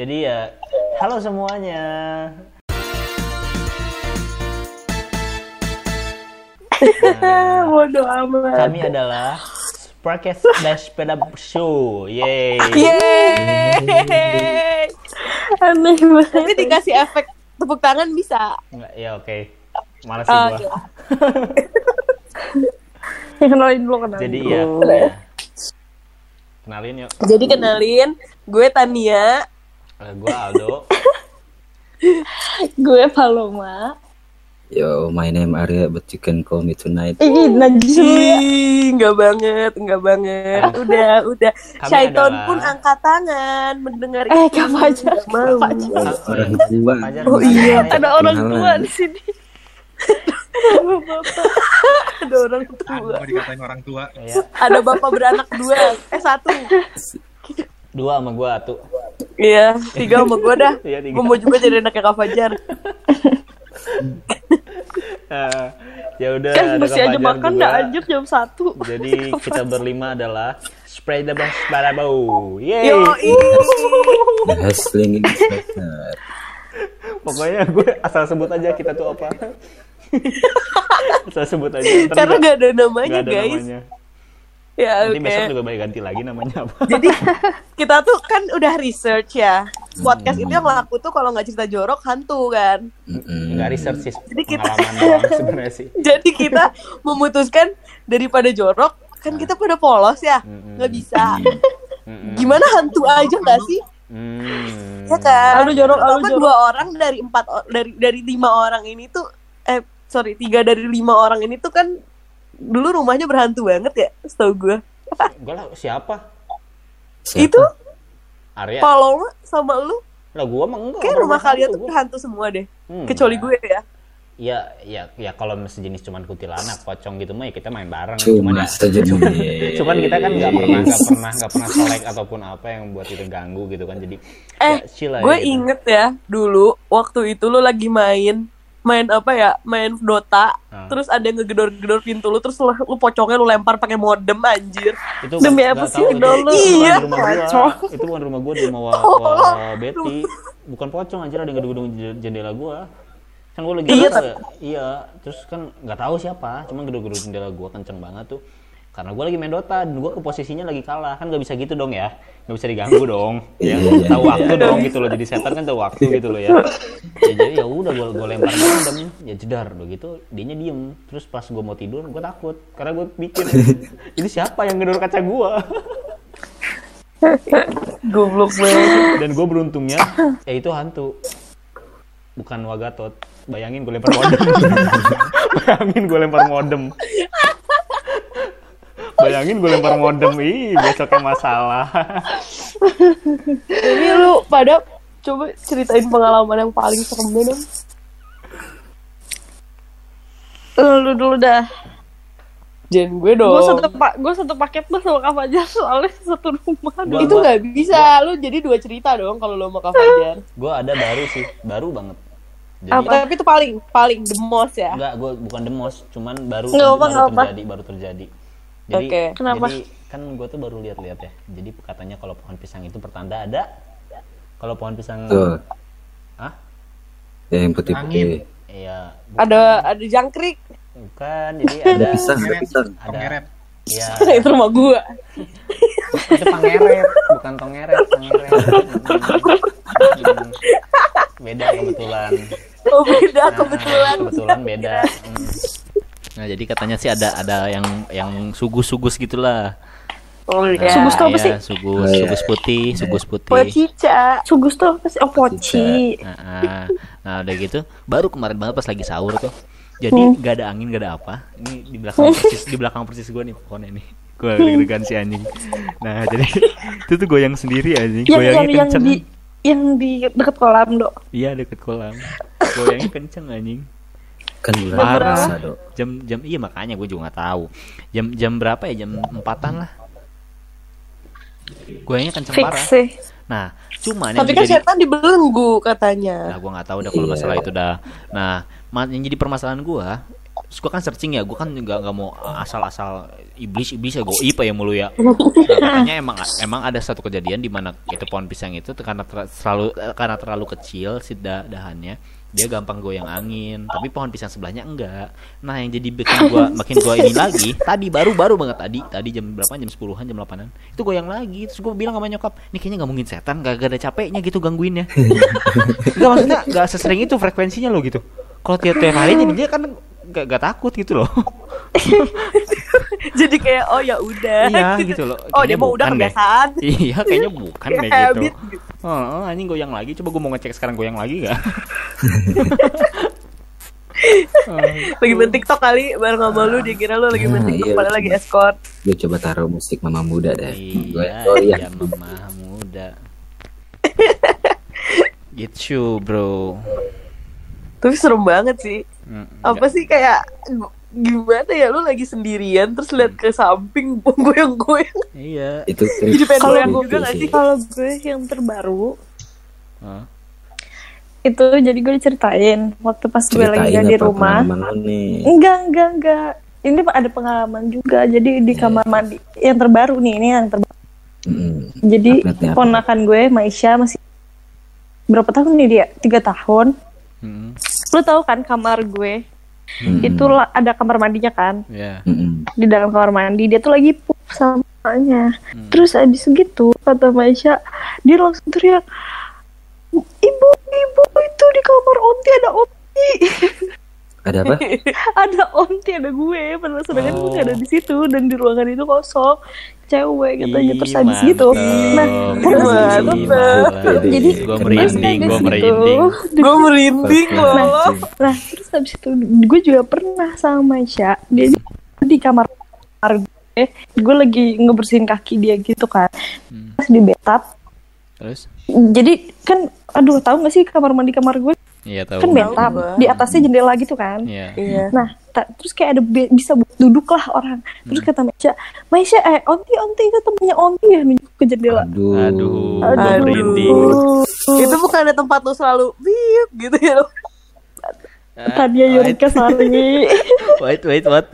Jadi ya, halo semuanya. Bodoh amat. Kami adalah Sparkes Dash Peda Show. Yeay. Yeay. Aneh Tapi banget. dikasih efek tepuk tangan bisa. Nggak, ya oke. Malas sih Oh, gua. oke. Ya, kenalin dulu kenalin Jadi dulu. ya, ya. Kenalin yuk. Jadi kenalin, gue Tania. Eh, gua Aldo. Gue Paloma. Yo, my name Arya, but you can call me tonight. Ih, najis enggak banget, enggak banget. Udah, udah. Kami Syaiton adalah- pun angkat tangan mendengar Eh, itu. Fajar. Nggak mau. Orang tua. Oh, iya, aja. Ada orang tua di sini. Ada orang tua. Mau dikatain orang tua. Ada bapak beranak dua. Eh, satu. dua sama gua tuh. Iya, tiga sama gue dah. Iya, tiga. Gue mau juga jadi anaknya Kak Fajar. Eh, ya udah. Kan Kak aja makan dah anjir jam 1. Jadi kita berlima adalah Spray the Best Barabau. Yeay. Yo, The hustling is better. Pokoknya gue asal sebut aja kita tuh apa. asal sebut aja. Ntar karena gak ada namanya nggak ada guys. namanya. Ya Nanti oke. besok juga baik ganti lagi namanya apa. Jadi kita tuh kan udah research ya. Podcast itu yang laku tuh kalau nggak cerita jorok hantu kan. Mm-mm. Enggak research sih. Jadi kita- Pengalaman doang sebenarnya sih. Jadi kita memutuskan daripada jorok kan kita pada polos ya nggak bisa. Mm-mm. Gimana hantu aja nggak sih? Hmm. Ya kan. Aduh, jorok, aduh, jorok. dua orang dari empat dari dari lima orang ini tuh eh sorry tiga dari lima orang ini tuh kan dulu rumahnya berhantu banget ya setahu gue. Gue lah siapa? Siapa? Itu Arya. Paloma sama lu Lah gue emang enggak. kayak rumah kalian tuh berhantu semua deh. Hmm, Kecuali enggak. gue ya. Ya, ya, ya kalau sejenis cuman kuntilanak, pocong gitu mah ya kita main bareng. Cuma ya, saja nih. cuman kita kan nggak pernah nggak pernah nggak pernah selek ataupun apa yang buat kita ganggu gitu kan jadi Eh, ya, chill aja gue gitu. inget ya dulu waktu itu lu lagi main main apa ya main Dota Ah. terus ada yang ngegedor-gedor pintu lu terus lu, lu pocongnya lu lempar pakai modem anjir. Itu Demi apa sih, dulu? itu. bukan Iya, rumah gua. itu bukan rumah gua di rumah wa, wa Betty. Bukan pocong anjir ada yang gedung-gedung jendela gua. Kan gua lagi Iya, iya terus kan nggak tahu siapa cuma gedung-gedung jendela gua kenceng banget tuh karena gua lagi main Dota dan gua ke posisinya lagi kalah. Kan nggak bisa gitu dong ya. Nggak bisa diganggu dong. Ya Iya, iya, tahu iya. waktu dong gitu loh. Jadi setan kan tahu waktu gitu loh ya, ya jadi ya udah gua gua lempar modem ya jedar begitu dianya diem. Terus pas gua mau tidur gua takut. Karena gua pikir ini siapa yang ngedor kaca gua? Goblok banget. Dan gue beruntungnya ya itu hantu. Bukan wagatot. Bayangin gue lempar modem. Bayangin gue lempar modem bayangin gue lempar modem ih besoknya masalah Jadi lu pada coba ceritain pengalaman yang paling serem dong. Lu dulu dah. Jen gue dong Gue satu pak, gue satu paket tuh sama Kak Fajar soalnya satu rumah. Gua- itu nggak bisa lu jadi dua cerita dong kalau lu sama Kak Fajar gue ada baru sih baru banget jadi apa tapi itu paling paling the most ya enggak gue bukan demos cuman baru apa, baru apa. terjadi baru terjadi jadi Oke, kenapa? jadi kan gue tuh baru lihat-lihat ya. Jadi katanya kalau pohon pisang itu pertanda ada kalau pohon pisang Tuh, ah yang putih-putih. iya ada ada jangkrik. Bukan jadi Ada ada pisang, ada pisang. ada. Ya itu rumah gua. Itu pangeret bukan tongeret pangeret beda kebetulan. Oh beda Nah, kebetulan. kebetulan beda. Hmm. Nah jadi katanya sih ada ada yang yang sugus sugus gitulah. Oh Nah, iya. Sugus tuh apa iya, sih? sugus Oh, iya. sugus putih sugus putih. Pocica Sugus tuh apa sih? Oh, poci. Nah, ah. nah udah gitu baru kemarin banget pas lagi sahur tuh. Jadi gak ada angin gak ada apa. Ini di belakang persis di belakang persis gue nih pohonnya nih gue deg-degan si anjing. Nah jadi itu tuh goyang sendiri anjing. Yang yang goyangnya yang kenceng. di yang di deket kolam, Dok. iya deket kolam. Goyangnya kenceng anjing Kan bulan Parah. puasa, Dok. jam jam iya makanya gue juga nggak tahu. Jam jam berapa ya? Jam empatan lah. Goyangnya kenceng Fix parah. sih. nah cuman yang tapi kan menjadi setan dibelenggu katanya. Nah gue nggak tahu dah kalau Iya. masalah itu dah. Nah yang jadi permasalahan gue gue kan searching ya. Gue kan nggak nggak mau asal-asal iblis iblis ya. Gue ipa ya mulu ya. Nah, katanya emang emang ada satu kejadian di mana itu pohon pisang itu tuh karena ter- terlalu karena terlalu kecil si da- dahannya dia gampang goyang angin tapi pohon pisang sebelahnya enggak. Nah yang jadi bikin gua makin gua ini lagi tadi baru baru banget tadi tadi jam berapa? Jam 10-an jam 8-an itu goyang lagi terus gua bilang sama nyokap ini kayaknya nggak mungkin setan gak, gak ada capeknya gitu gangguinnya Enggak maksudnya gak sesering itu frekuensinya lo gitu. Kalau tiap tiap hari jadi dia kan gak, gak takut gitu loh Jadi kayak oh ya udah. iya gitu loh Oh dia Kayaknya mau udah deh. kebiasaan. iya kayaknya bukan Kayak deh gitu habit gitu. Oh, anjing goyang lagi. Coba gue mau ngecek sekarang goyang lagi gak? Lagi main TikTok kali bareng sama lu dia kira lu lagi main Ah, TikTok iya. padahal lagi escort. Gue coba taruh musik mama muda deh. Gue iya, goyang. iya mama muda. Gitu, bro. Tapi serem banget sih. Mm, Apa sih kayak gimana ya lu lagi sendirian terus lihat ke samping goyang-goyang. Iya. Itu Jadi pengen Kalau goyang gue juga gak sih? kalau gue yang terbaru Hah? itu jadi gue diceritain waktu pas gue lagi Ceritain di rumah. Enggak, enggak, enggak. Ini ada pengalaman juga. Jadi di kamar mandi yang terbaru nih, ini yang terbaru. Mm. Jadi apa? ponakan gue Maisha masih berapa tahun nih dia? Tiga tahun. Mm, Lu tahu kan kamar gue Mm. itu ada kamar mandinya kan? ya. Mm-mm. Di dalam kamar mandi dia tuh lagi pup samanya. Hmm. Terus abis gitu kata Maisha dia langsung teriak, ibu, ibu itu di kamar onti ada onti. Ada apa? ada onti ada gue padahal sedangkan gue nggak ada Oh. di situ dan di ruangan itu kosong cewek katanya terus Ih, habis gitu nah terus habis Mantap. gitu Mantap. Jadi, gue merinding, gue habis merinding. gitu, Gue merinding loh. nah terus habis itu gue juga pernah sama Maisha dia di kamar kamar gue gue lagi ngebersihin kaki dia gitu kan Hmm. pas di bathtub Terus? jadi kan aduh tahu gak sih kamar mandi kamar gue Iya tahu. kan bathtub di atasnya jendela gitu kan Iya. Iya. Nah, terus kayak ada bisa duduk lah orang. Terus kata Maisha, Maisha eh Onti Onti itu temennya Onti ya nunjuk ke jendela. Aduh. Aduh, Aduh. merinding. Itu bukan ada tempat lu selalu bip gitu ya. Tania Yurika Sari. Wait, wait, what?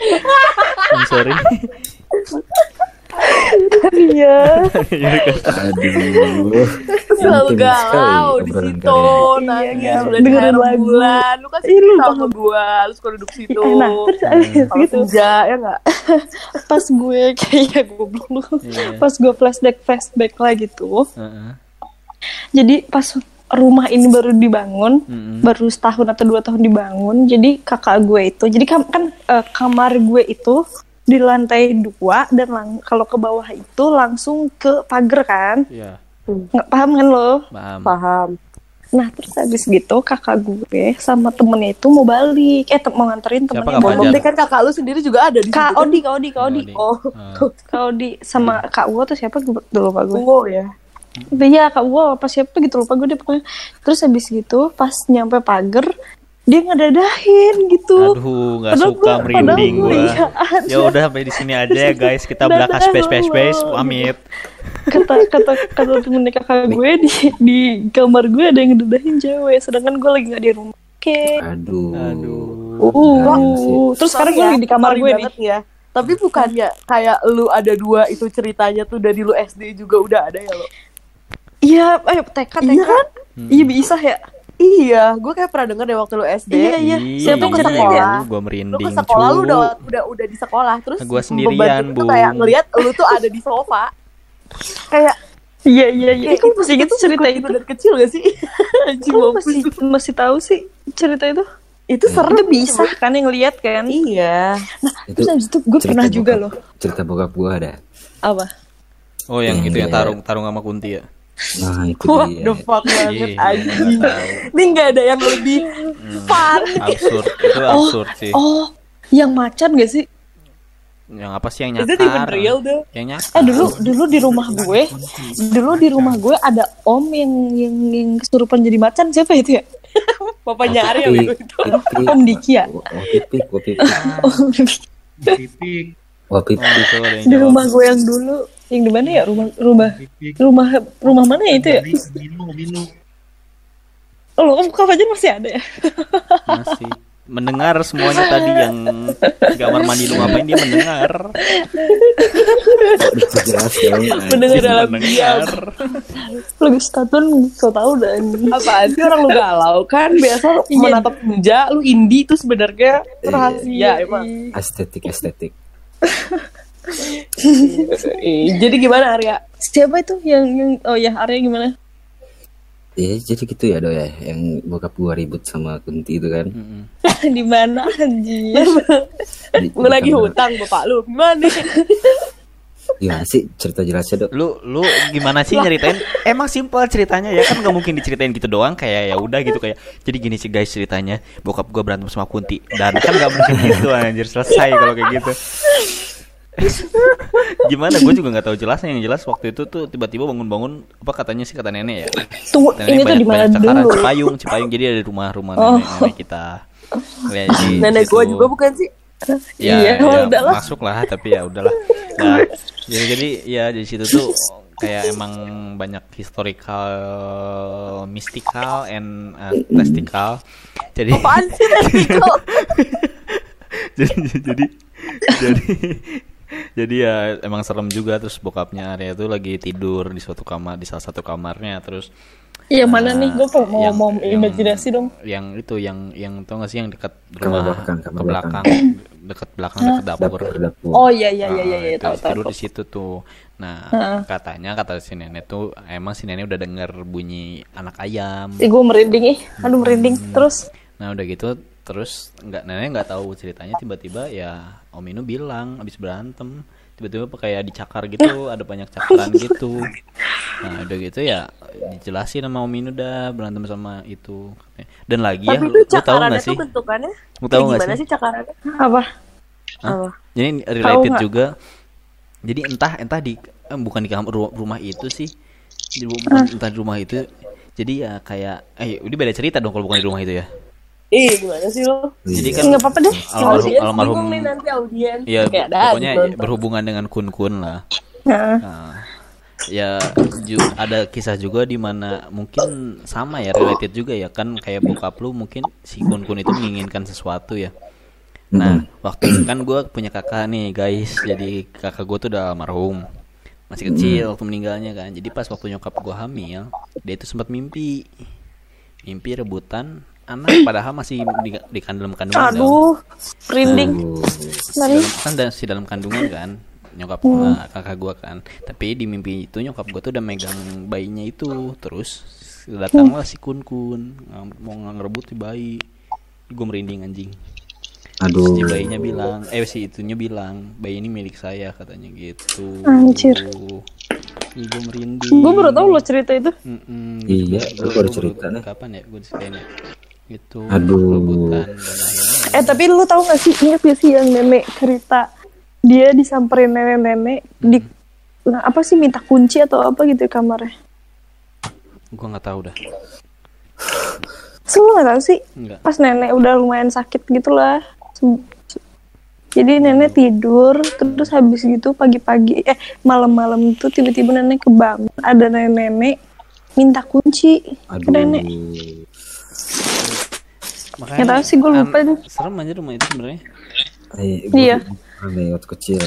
I'm sorry. Iya. Aduh. Selalu Intim sekali galau di situ. kalian. Nangis Iya, udah dengerin lagu. bulan. Lu kan sih sama banget. gua, lu suka duduk situ. Nah, terus abis Kalau gitu senja ya enggak? pas gue kayak goblok lu. Iya. Pas gue flashback flashback lah gitu. Heeh. Jadi pas rumah ini baru dibangun, Mm-mm. baru setahun atau dua tahun dibangun. Jadi kakak gue itu, jadi kam- kan eh, kamar gue itu di lantai dua dan lang- kalau ke bawah itu langsung ke pagar kan? Iya, Nggak paham kan lo? paham. Paham. Nah terus habis gitu kakak gue sama temennya itu mau balik, eh mau nganterin Siapa, temennya mau deh kan kakak lu sendiri juga ada di situ. Kak kan? Odi, Kak Odi, Kak Odi. Oh, Ah. Kak Odi sama Kak Uwo tuh siapa gue dulu lupa gue. oh ya. Iya Kak Uwo apa siapa gitu lupa gue deh pokoknya. Terus habis gitu pas nyampe pagar dia ngedadahin gitu. Aduh, nggak Padahal suka gua- merinding padahal gue. gua iya. Ya udah sampai di sini aja ya guys. Kita belakang space space space. Pamit. Kata kata kata temennya kakak gue di di kamar gue ada yang ngedadahin cewek, sedangkan gue lagi nggak di rumah. Oke. Aduh. Aduh. Jangan sih. Uh, terus sekarang gue Sorry lagi ya, di kamar gue nih. ya. Tapi bukannya kayak lu ada dua itu ceritanya tuh dari lu SD juga udah ada ya lo? Iya, ayo TK TK. Iya kan? Iya bisa ya. Iya, gue kayak pernah denger deh waktu lu SD. Iya, iya. Siapa ke sekolah? ya? Gue Lu merinding. ke sekolah lu cu. udah udah udah di sekolah terus Gua sendirian, Bung. kayak ngelihat lu tuh ada di sofa. kayak Iya iya iya. kayak Kamu masih gitu cerita itu? dari kecil gak sih? Anjing Kamu masih masih tahu sih cerita itu? Itu serem Itu bisa kan yang lihat kan? Iya. Itu Terus habis itu gue cerita pernah juga bokap- loh. Cerita bokap gua ada. Apa? Oh yang Yang itu yang tarung tarung sama Kunti ya. Nah, itu What dia. the fuck banget Iya, anjing. nggak tahu. Ini gak ada yang lebih fun. Absurd. Itu absurd sih. Oh, yang macan gak sih? Yang apa sih yang Is it even nyakar? real tuh? Yang nyakar. Eh dulu dulu di rumah gue, dulu di rumah gue ada om yang yang, yang kesurupan jadi macan siapa itu ya? Papanya Arya itu. pipik. Om Diki ya? Wah, pipik, wah, pipik. Pipik, Wah, Oh, pipik. itu di rumah gue yang dulu, yang di mana ya? Rumah rumah rumah rumah mana ya itu ya? Minu, Minu. Oh, lo Kak Fajar masih ada ya? Masih. mendengar semuanya tadi yang kamar mandi lu ngapain dia mendengar jelas dong. Mendengar dalam mendengar Lagi statun so tau dan Apaan sih orang lu galau kan biasa menatap senja lu indie itu sebenarnya rahasia emang. Estetik estetik. Eh, Jadi gimana Arya? siapa itu yang yang oh ya Arya gimana? Ya jadi gitu ya do ya. Yang bokap gua ribut sama Kunti itu kan. Mm-mm. di mana anjir? Lu lagi hutang bapak lu gimana? Gimana sih cerita jelasnya dok? lu lu gimana sih nyeritain emang simpel ceritanya ya kan nggak mungkin diceritain gitu doang kayak ya udah gitu kayak jadi gini sih guys ceritanya bokap gua berantem sama Kunti dan kan nggak mungkin gitu anjir selesai kalau kayak gitu gimana? Gue juga nggak tahu jelasnya. Yang jelas waktu itu tuh tiba-tiba bangun-bangun apa katanya sih kata nenek ya? Tunggu, Kata ini tuh di mana cakaran dulu? Cipayung Cipayung. Jadi ada rumah-rumah Oh. nenek-nenek kita. Ya, jadi Nenek gua juga bukan sih. ya, Iya, ya udahlah. masuk lah tapi ya udahlah. Nah, jadi, jadi ya di situ tuh kayak emang banyak historical mystical and uh, testical jadi Apaan sih jadi jadi jadi ya emang serem juga terus bokapnya Arya tuh lagi tidur di suatu kamar di salah satu kamarnya terus Iya mana uh, nih? Gue mau yang- mau imajinasi dong. yang itu yang yang tau gak sih yang dekat Kamar rumah belakang, kamar ke belakang dekat belakang dekat dapur Dapur dapur. Oh iya iya iya iya Ah, iya itu tahu tahu. tidur di situ tuh. Nah, Heeh. katanya kata si nenek tuh emang si nenek udah denger bunyi anak ayam. Ih gue merinding ih. Aduh merinding. Terus Nah, udah gitu terus nggak nenek nggak tahu ceritanya tiba-tiba ya Om Inu bilang abis berantem tiba-tiba kayak dicakar gitu ada banyak cakaran gitu nah udah gitu ya dijelasin sama Om Inu dah berantem sama itu dan lagi ya Tapi lu, itu lu tahu nggak sih bentukannya Lu tahu nggak sih? sih cakarannya? apa? Hah? Apa? Jadi related juga. Jadi entah entah di eh, bukan di kamar ru- rumah itu sih. Di, ru- bukan entah di rumah itu. Jadi ya kayak eh udah beda cerita dong kalau bukan di rumah itu ya. Ih, gimana sih lo? Jadi Iya. kan Nggak apa-apa deh. almarhum almarhum nih nanti audiens. ya Kayak ada pokoknya nonton. berhubungan dengan kun-kun lah. Nah, Nah, ya ju- ada kisah juga di mana mungkin sama ya related juga ya kan kayak bokap lu mungkin si kun-kun itu menginginkan sesuatu ya. Nah, waktu itu kan gue punya kakak nih guys, jadi kakak gue tuh udah almarhum, masih kecil waktu meninggalnya kan. Jadi pas waktu nyokap gue hamil, dia itu sempat mimpi, mimpi rebutan anak, padahal masih di, di dalam kandungan dong. aduh merinding. Kan da- si dalam kandungan kan, nyokap gua, kakak gue kan. Tapi di mimpi itu nyokap gue tuh udah megang bayinya itu, terus datanglah si kun kun mau ngerebut si bayi, gue merinding anjing. Terus Aduh. si bayinya bilang, eh si itunya bilang, bayi ini milik saya katanya gitu. Anjir. Ih, gue merinding. Gue baru tahu lo cerita itu. Mm-mm, Iya, gua- lu baru cerita nih. Kapan ya gue diceritain ya? Gitu. Aduh. Eh tapi lu tahu gak sih ingat gak sih yang nenek cerita dia disamperin nenek-nenek di nah, apa sih minta kunci atau apa gitu kamarnya? gue nggak tahu dah. Terus lu gak tahu sih Enggak. pas nenek udah lumayan sakit gitu lah. Se- se- Jadi nenek tidur terus habis gitu pagi-pagi eh malam-malam tuh tiba-tiba nenek kebangun ada nenek-nenek minta kunci ke Aduh. nenek. Makanya Nggak tahu sih, gua lupa tuh. Serem aja rumah itu sebenarnya. Eh, Iya. nih waktu kecil.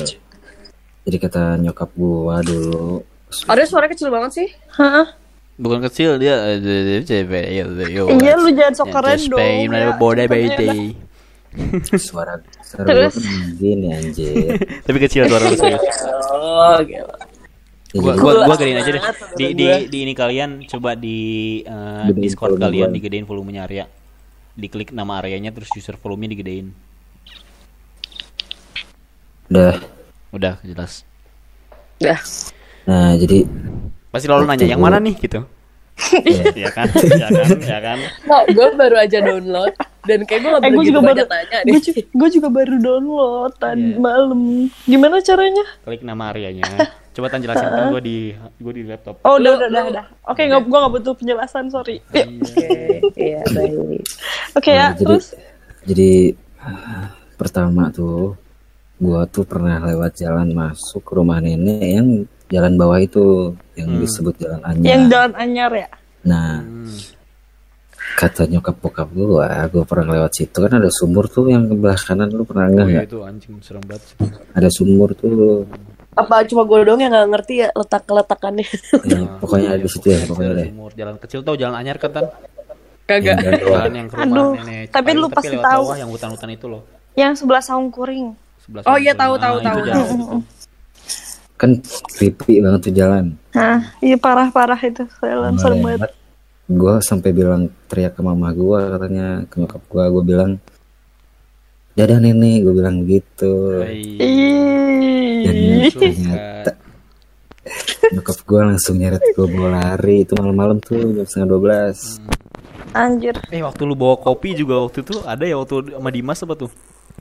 Jadi kata nyokap gua dulu. Arya suara kecil banget sih. Hah? Bukan kecil dia eh, ya. Iya lu jangan sok keren dong. ya. ya. day. Suara suara kan gini anjir. Tapi kecil suara lu serius. Oh, gila. Ya, gua gua gua gedein aja deh. Di di di ini kalian coba di eh, Discord kalian digedein volumenya Arya. Diklik nama Aryanya terus user volumenya digedein. Udah. Udah jelas. Dah. Nah, jadi Pasti lalu nanya yang mana nih gitu. ya, Ya kan? Ya kan? Ya kan? Nah, gue baru aja download dan kayak gue gak Eh, gue juga baru, tanya gue deh. juga, gue juga baru download tadi Iya. malam. Gimana caranya? Klik nama Aryanya. Coba tan jelasin kan gua di gua di laptop. Oh, udah, udah, udah, udah. Oke, nggak, gue nggak butuh penjelasan, sorry. Oke, Oke, iya baik. ya, Nah, jadi terus. jadi ah, pertama tuh gua tuh pernah lewat jalan masuk ke rumah nenek yang jalan bawah itu yang disebut jalan Anyar. Yang jalan anyar ya? Nah, Hmm. kata nyokap bokap gua gua pernah lewat situ kan ada sumur tuh yang sebelah kanan lu pernah Oh, enggak iya, nggak itu anjing serem banget. ada sumur tuh Apa cuma gue doang yang nggak ngerti ya letak letakannya? ya, pokoknya ada di situ ya pokoknya deh Sumur jalan kecil tau jalan anyar kan tan? Kagak. Yang doang. Jalan yang ke rumah Aduh, nenek. tapi lu pasti tahu. bawah yang hutan-hutan itu loh. Yang sebelah saung kuring. Sebelah Oh, iya, tahu, Nah, tahu, itu tahu. jalan itu tuh. kan creepy banget tuh jalan Nah, iya parah-parah itu. Jalan serem banget. gue sampai bilang teriak ke mama gue katanya ke nyokap gue gue bilang dadah nenek gue bilang gitu Hai. dan ternyata nyokap gue langsung nyeret gue bawa lari itu malam-malam tuh jam setengah dua belas Anjir. Eh waktu lu bawa kopi juga waktu itu ada ya waktu sama Dimas apa tuh?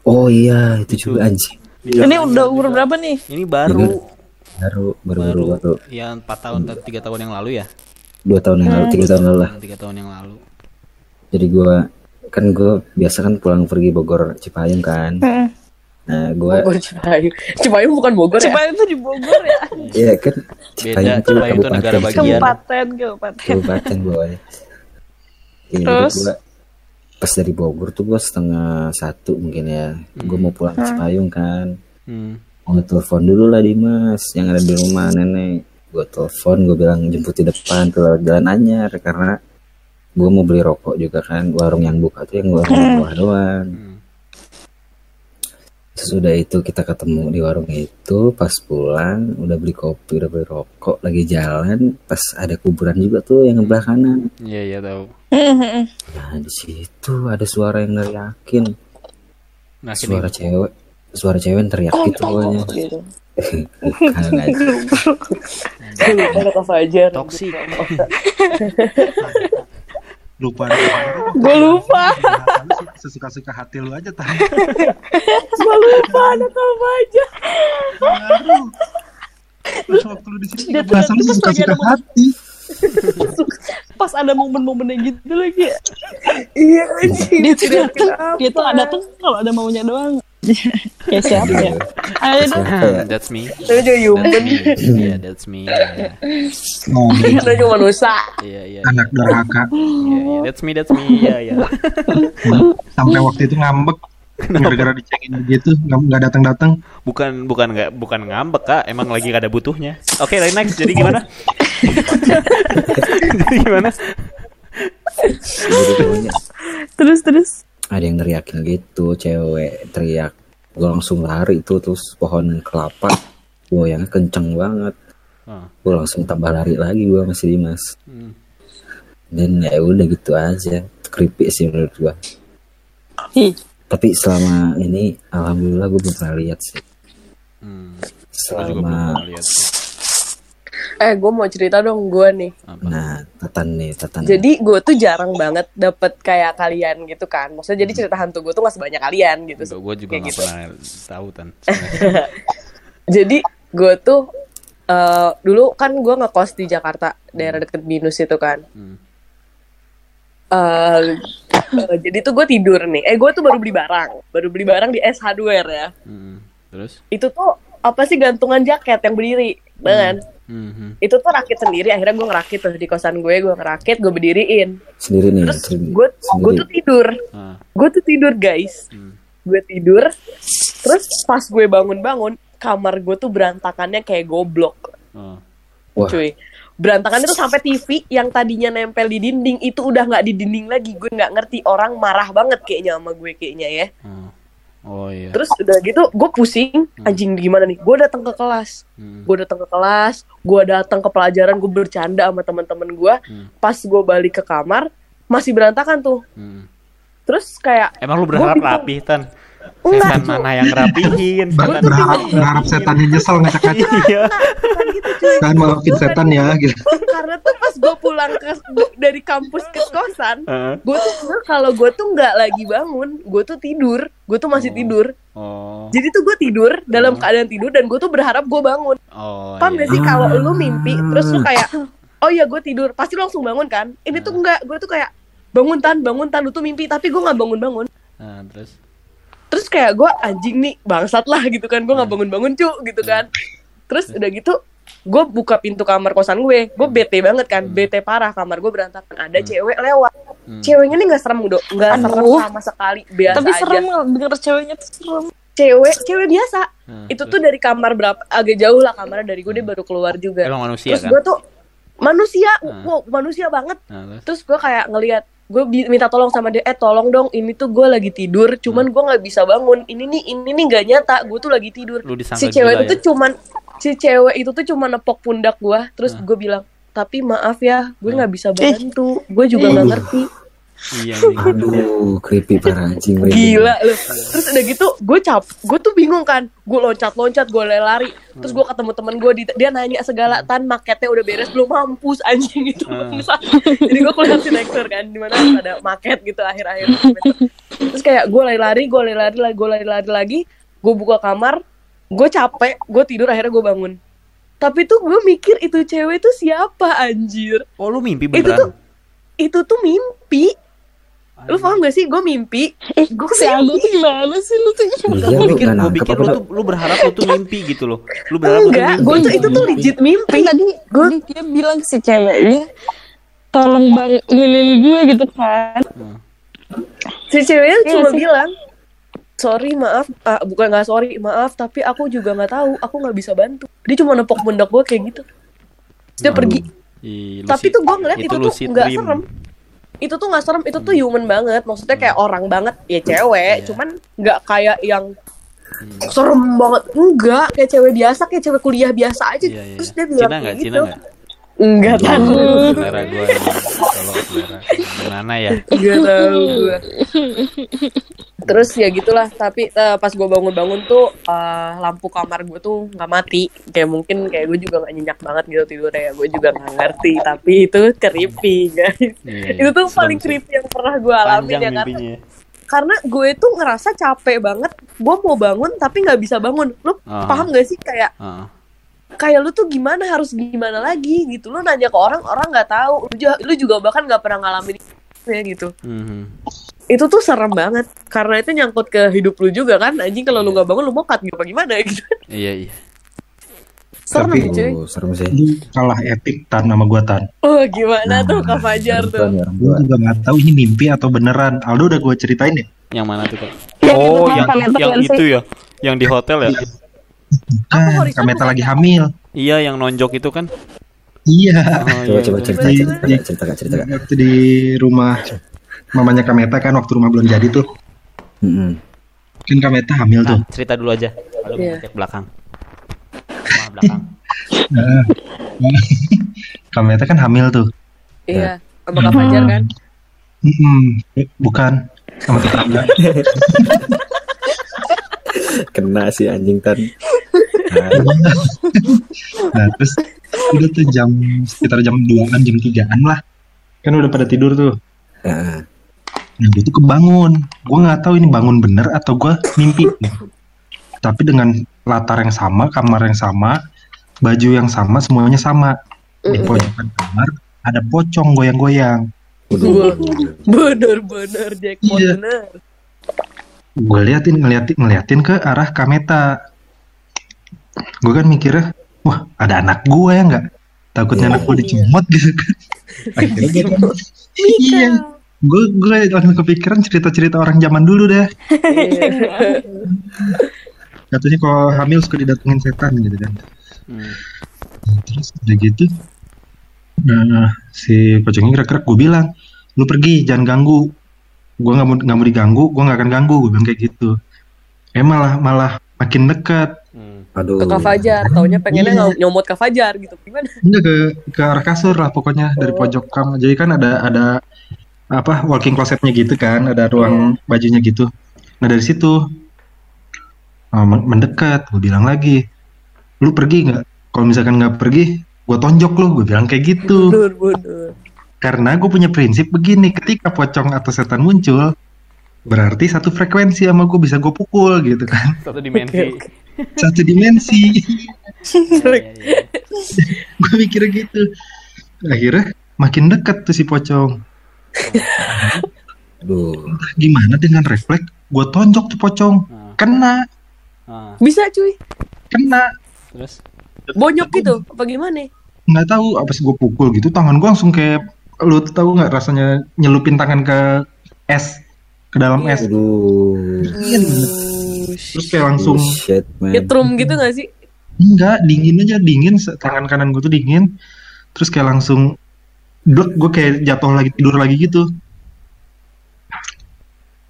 oh iya itu juga anjing Di Ini udah umur berapa nih? Ini baru baru baru baru baru ya 4 tahun atau 3 tahun yang lalu ya. dua tahun yang lalu tiga tahun lalu lah 3 tahun yang lalu. jadi gue kan gue biasa kan pulang pergi Bogor Cipayung kan Heeh. nah gue Bogor Cipayung. Cipayung bukan Bogor ya? Cipayung itu di Bogor ya. Iya kan Beda, tuh Cipayung itu negara kabupaten. bagian. Kabupaten, kabupaten. kabupaten Iya, jadi Terus? gua pas dari Bogor tuh gua setengah satu mungkin ya gua mau pulang ke Cipayung kan Hmm. mau telepon dulu lah Dimas yang ada di rumah nenek gua telepon gua bilang jemput di depan tuh lewat jalan anyar karena gua mau beli rokok juga kan warung yang buka tuh yang warung buah doang Hmm. Sesudah itu kita ketemu di warung itu pas pulang udah beli kopi udah beli rokok lagi jalan pas ada kuburan juga tuh yang sebelah kanan Iya iya tahu. Nah di situ ada suara yang neriakin, Nah, suara cewek, suara cewek yang teriak gitu pokoknya. Gitu. Bukan aja. Gue lupa Fajar. Toxic. Lupa lupa Gue lupa. sesuka-suka hati lu aja tadi Gue lupa ada Fajar. baru terus waktu lu di sini Dia juga bahasa lu teriak, terus lagi sesuka-suka ada hati Pas ada momen-momennya gitu lagi. ya. Iya anjing. Dia tuh dateng, dia tuh ada tuh kalau ada maunya doang. Kayak siapa ya? Ayo dong. Siapa ya? That's me. Itu juga human. Iya, that's me. Iya, oh, Itu cuma manusia. iya, iya. anak durhaka Iya, iya. That's me, that's me. Iya, iya. sampai waktu itu ngambek gara-gara dicengin begitu nggak nggak datang-datang Bukan bukan nggak bukan ngambek, Kak. Emang lagi gak ada butuhnya. Oke, okay, next. Jadi gimana? Jadi gimana? Terus terus. Ada yang teriakin gitu, cewek teriak. Gue langsung lari tuh terus pohon kelapa, goyangnya kenceng banget. Oh. Gue langsung tambah lari lagi gue masih Dimas. Hmm. Dan ya udah gitu aja, creepy sih menurut gue. Tapi selama ini alhamdulillah gue belum pernah lihat sih. Hmm. Gua juga belum Selama pernah lihat. sih. Eh, gue mau cerita dong gue nih. Apa? nah tatan nih tatan. Jadi gue tuh jarang banget dapet kayak kalian gitu kan. Maksudnya jadi cerita hantu gue tuh gak sebanyak kalian gitu. Gue juga Kayak gak gitu. pernah tahu tan. Jadi gue tuh eh, dulu kan gue ngekos di Jakarta daerah deket Binus itu kan. Hmm. Eh, eh, jadi tuh gue tidur nih. Eh gue tuh baru beli barang, baru beli barang di S Hardware ya. Hmm. Terus? Itu tuh apa sih gantungan jaket yang berdiri, kan? Hmm. hmm. Itu tuh rakit sendiri. Akhirnya gue ngerakit tuh di kosan gue, gue ngerakit, gue berdiriin. sendiri nih Terus sendiri. gue gue tuh tidur, Ah. gue tuh tidur guys. Hmm. Gue tidur, terus pas gue bangun-bangun, kamar gue tuh berantakannya kayak goblok. Wah. cuy berantakannya tuh sampai TV yang tadinya nempel di dinding itu udah nggak di dinding lagi gue nggak ngerti orang marah banget kayaknya sama gue kayaknya ya Oh. Oh iya. terus udah gitu gue pusing anjing gimana nih gue datang ke kelas Hmm. gue datang ke kelas gue datang ke pelajaran gue bercanda sama teman-teman gue Hmm. pas gue balik ke kamar masih berantakan tuh Hmm. terus kayak Emang lu berharap rapi tan? Enggak, Setan Cuk. mana yang rapihin? Setan. berharap berharap setannya nyesel ngacak-ngacak Iya. bukan gitu cuy kan maafin setan ya gitu karena tuh pas gue pulang ke dari kampus ke kosan Heeh. gue tuh kalau gue tuh nggak lagi bangun gue tuh tidur gue tuh masih Oh. tidur Oh. jadi tuh gue tidur dalam Oh. keadaan tidur dan gue tuh berharap gue bangun Oh. paham iya. gak sih kalau lu mimpi terus lu kayak oh iya gue tidur pasti lu langsung bangun kan ini tuh enggak gue tuh kayak bangun tan bangun tan lu tuh mimpi tapi gue nggak bangun bangun Nah, terus. Terus kayak gue anjing nih bangsat lah gitu kan. Gue nggak bangun bangun cu gitu kan. Terus udah gitu gue buka pintu kamar kosan gue. Gue bete banget kan bete parah. Kamar gue berantakan. Ada cewek lewat. Ceweknya nih nggak serem dok. Nggak serem sama sekali. Biasa Tapi aja. serem denger ceweknya tuh serem. cewek cewek biasa. Hmm, itu tuh dari kamar berapa agak jauh lah kamarnya dari gue dia baru keluar juga. Emang manusia terus kan? gue tuh manusia. Hmm. wow manusia banget. Terus? terus gue kayak ngelihat gue minta tolong sama dia eh tolong dong ini tuh gue lagi tidur cuman gue nggak bisa bangun ini nih ini nih nggak nyata gue tuh lagi tidur si cewek itu ya? tuh cuman si cewek itu tuh cuma nepok pundak gue terus Hmm. gue bilang tapi maaf ya gue Hmm. nggak bisa bantu gue juga nggak ngerti Iya, anjing. Aduh, creepy parah anjing. gila loh terus udah gitu gue cap gue tuh bingung kan. Gue loncat loncat gue lari terus gue ketemu temen gue dia nanya segala tan maketnya udah beres belum? Mampus anjing itu bangsat. jadi gue kuliah arsitektur kan di mana ada maket gitu akhir-akhir. Terus kayak gue lari-lari gue lari-lari lagi gue lari-lari lagi. Gue buka kamar gue capek gue tidur akhirnya gue bangun. Tapi tuh gue mikir itu cewek tuh siapa anjir? Oh, lu mimpi itu tuh beneran? Itu tuh mimpi lu paham gak sih gue mimpi Eh, gue si Aldo tuh gimana sih lu tuh? Iya, gue lu pikir, gue pikir lu lu? tuh, lu berharap lu tuh mimpi gitu loh. Lu berharap lu enggak mimpi. gue tuh itu tuh legit mimpi Kan tadi Gua- tadi dia bilang si ceweknya tolong bang ngilin gue gitu kan. si ceweknya Iya cuma sih. bilang sorry maaf ah, bukan nggak sorry maaf tapi aku juga nggak tahu aku nggak bisa bantu dia cuma nepok pundak gue kayak gitu Terus dia Aduh. pergi Ih, tapi tuh gue ngeliat itu, tuh lucid nggak serem. Itu tuh nggak serem itu tuh human banget. Maksudnya kayak orang banget ya cewek. Iya. cuman nggak kayak yang serem banget. Enggak kayak cewek biasa kayak cewek kuliah biasa aja. Iya, iya. terus dia bilang Cina nggak? kayak Cina gitu. nggak? Enggak tahu Selera gue Kalau selera Gimana ya Gak tahu gue. Terus ya gitulah. Tapi eh, pas gue bangun-bangun tuh eh, lampu kamar gue tuh nggak mati. Kayak mungkin kayak gue juga nggak nyenyak banget gitu tidurnya. Gue juga nggak ngerti. Tapi itu creepy guys. Iya. itu tuh paling creepy yang pernah gue alami ya karena karena gue tuh ngerasa capek banget. Gue mau bangun tapi nggak bisa bangun. Lu Ah. paham gak sih kayak Heeh. Kayak lu tuh gimana harus gimana lagi gitu. Lu nanya ke orang orang nggak tahu. Lu juga, lu juga bahkan nggak pernah ngalamin ya gitu Mhm. itu tuh serem banget karena itu nyangkut ke hidup lu juga kan anjing kalau lu nggak bangun lu mokat gitu apa gimana gitu Iya iya serem Tapi- cuy Oh, serem sih. Kalah epic tan sama gua tan. oh gimana tuh kak Fajar Serem tuh Gua juga nggak tahu ini mimpi atau beneran. Aldo udah gue ceritain ya. Yang mana tuh kak? Yang Oh itu yang kan Kameta yang kan itu sih. ya Yang di hotel ya Kan, horizon Kameta bukan lagi ya? hamil. Iya yang nonjok itu kan Iya. Oh, Coba iya, coba iya. cerita Di- cerita di- cerita kak cerita kak. Waktu di rumah mamanya Kameta kan waktu rumah belum jadi tuh. Mm-mm. Kan Kameta hamil tuh. Nah, cerita dulu aja Lalu Iya. cek belakang Rumah belakang Kameta kan hamil tuh. iya sama kak Fajar kan Mm-mm. Eh, Bukan sama tetangga. Kena si anjing tan. Nah, Nah terus udah tuh jam sekitar jam 2an jam 3an lah. Kan udah pada tidur tuh. nah, Nah gue tuh kebangun. Gue nggak tahu ini bangun bener atau gue mimpi. Tapi dengan latar yang sama, kamar yang sama, baju yang sama, semuanya sama. Di pojokan kamar ada pocong goyang-goyang. bener-bener jackpot Iya. bener Gue liatin, ngeliatin, ngeliatin ke arah Kameta. Gue kan mikirnya, wah ada anak gue ya nggak? Takutnya anak gue dicomot gitu kan. Akhirnya gue iya. Gue gue langsung kepikiran cerita-cerita orang zaman dulu deh. Iya. Katanya kalau hamil suka didatengin setan gitu kan. Hmm. Terus udah gitu, nah si pocongnya gerak-gerak gue bilang, lu pergi jangan ganggu. Gue nggak mau nggak mau diganggu, gue nggak akan ganggu. Gue bilang kayak gitu. Eh malah malah makin dekat. Hmm. Aduh. ke kak Fajar taunya pengennya Iya. ng- nyomot kak Fajar gitu gimana Enggak ke ke arah kasur lah pokoknya dari Oh. pojok kamar. Jadi kan ada ada apa walking closetnya gitu kan, ada ruang bajunya gitu. Nah dari situ men- mendekat, gue bilang lagi, lu pergi nggak? Kalau misalkan nggak pergi, gue tonjok lu. Gue bilang kayak gitu. bener bener Karena gue punya prinsip begini, ketika pocong atau setan muncul, berarti satu frekuensi sama gue bisa gue pukul gitu kan. Satu dimensi Satu dimensi. Iya, iya, iya. gue mikirnya gitu. Akhirnya makin dekat tuh si pocong. Aduh. gimana dengan refleks gue tonjok tuh pocong Ah, kena ah. bisa cuy kena Terus bonyok gitu apa gimana nggak tahu apa sih gue pukul gitu tangan gue langsung kayak lu tahu nggak rasanya nyelupin tangan ke es ke dalam es Aduh. terus kayak langsung Shit. Nyetrum gitu gak sih? enggak dingin aja dingin tangan kanan gue tuh dingin terus kayak langsung dok gue kayak jatuh lagi tidur lagi gitu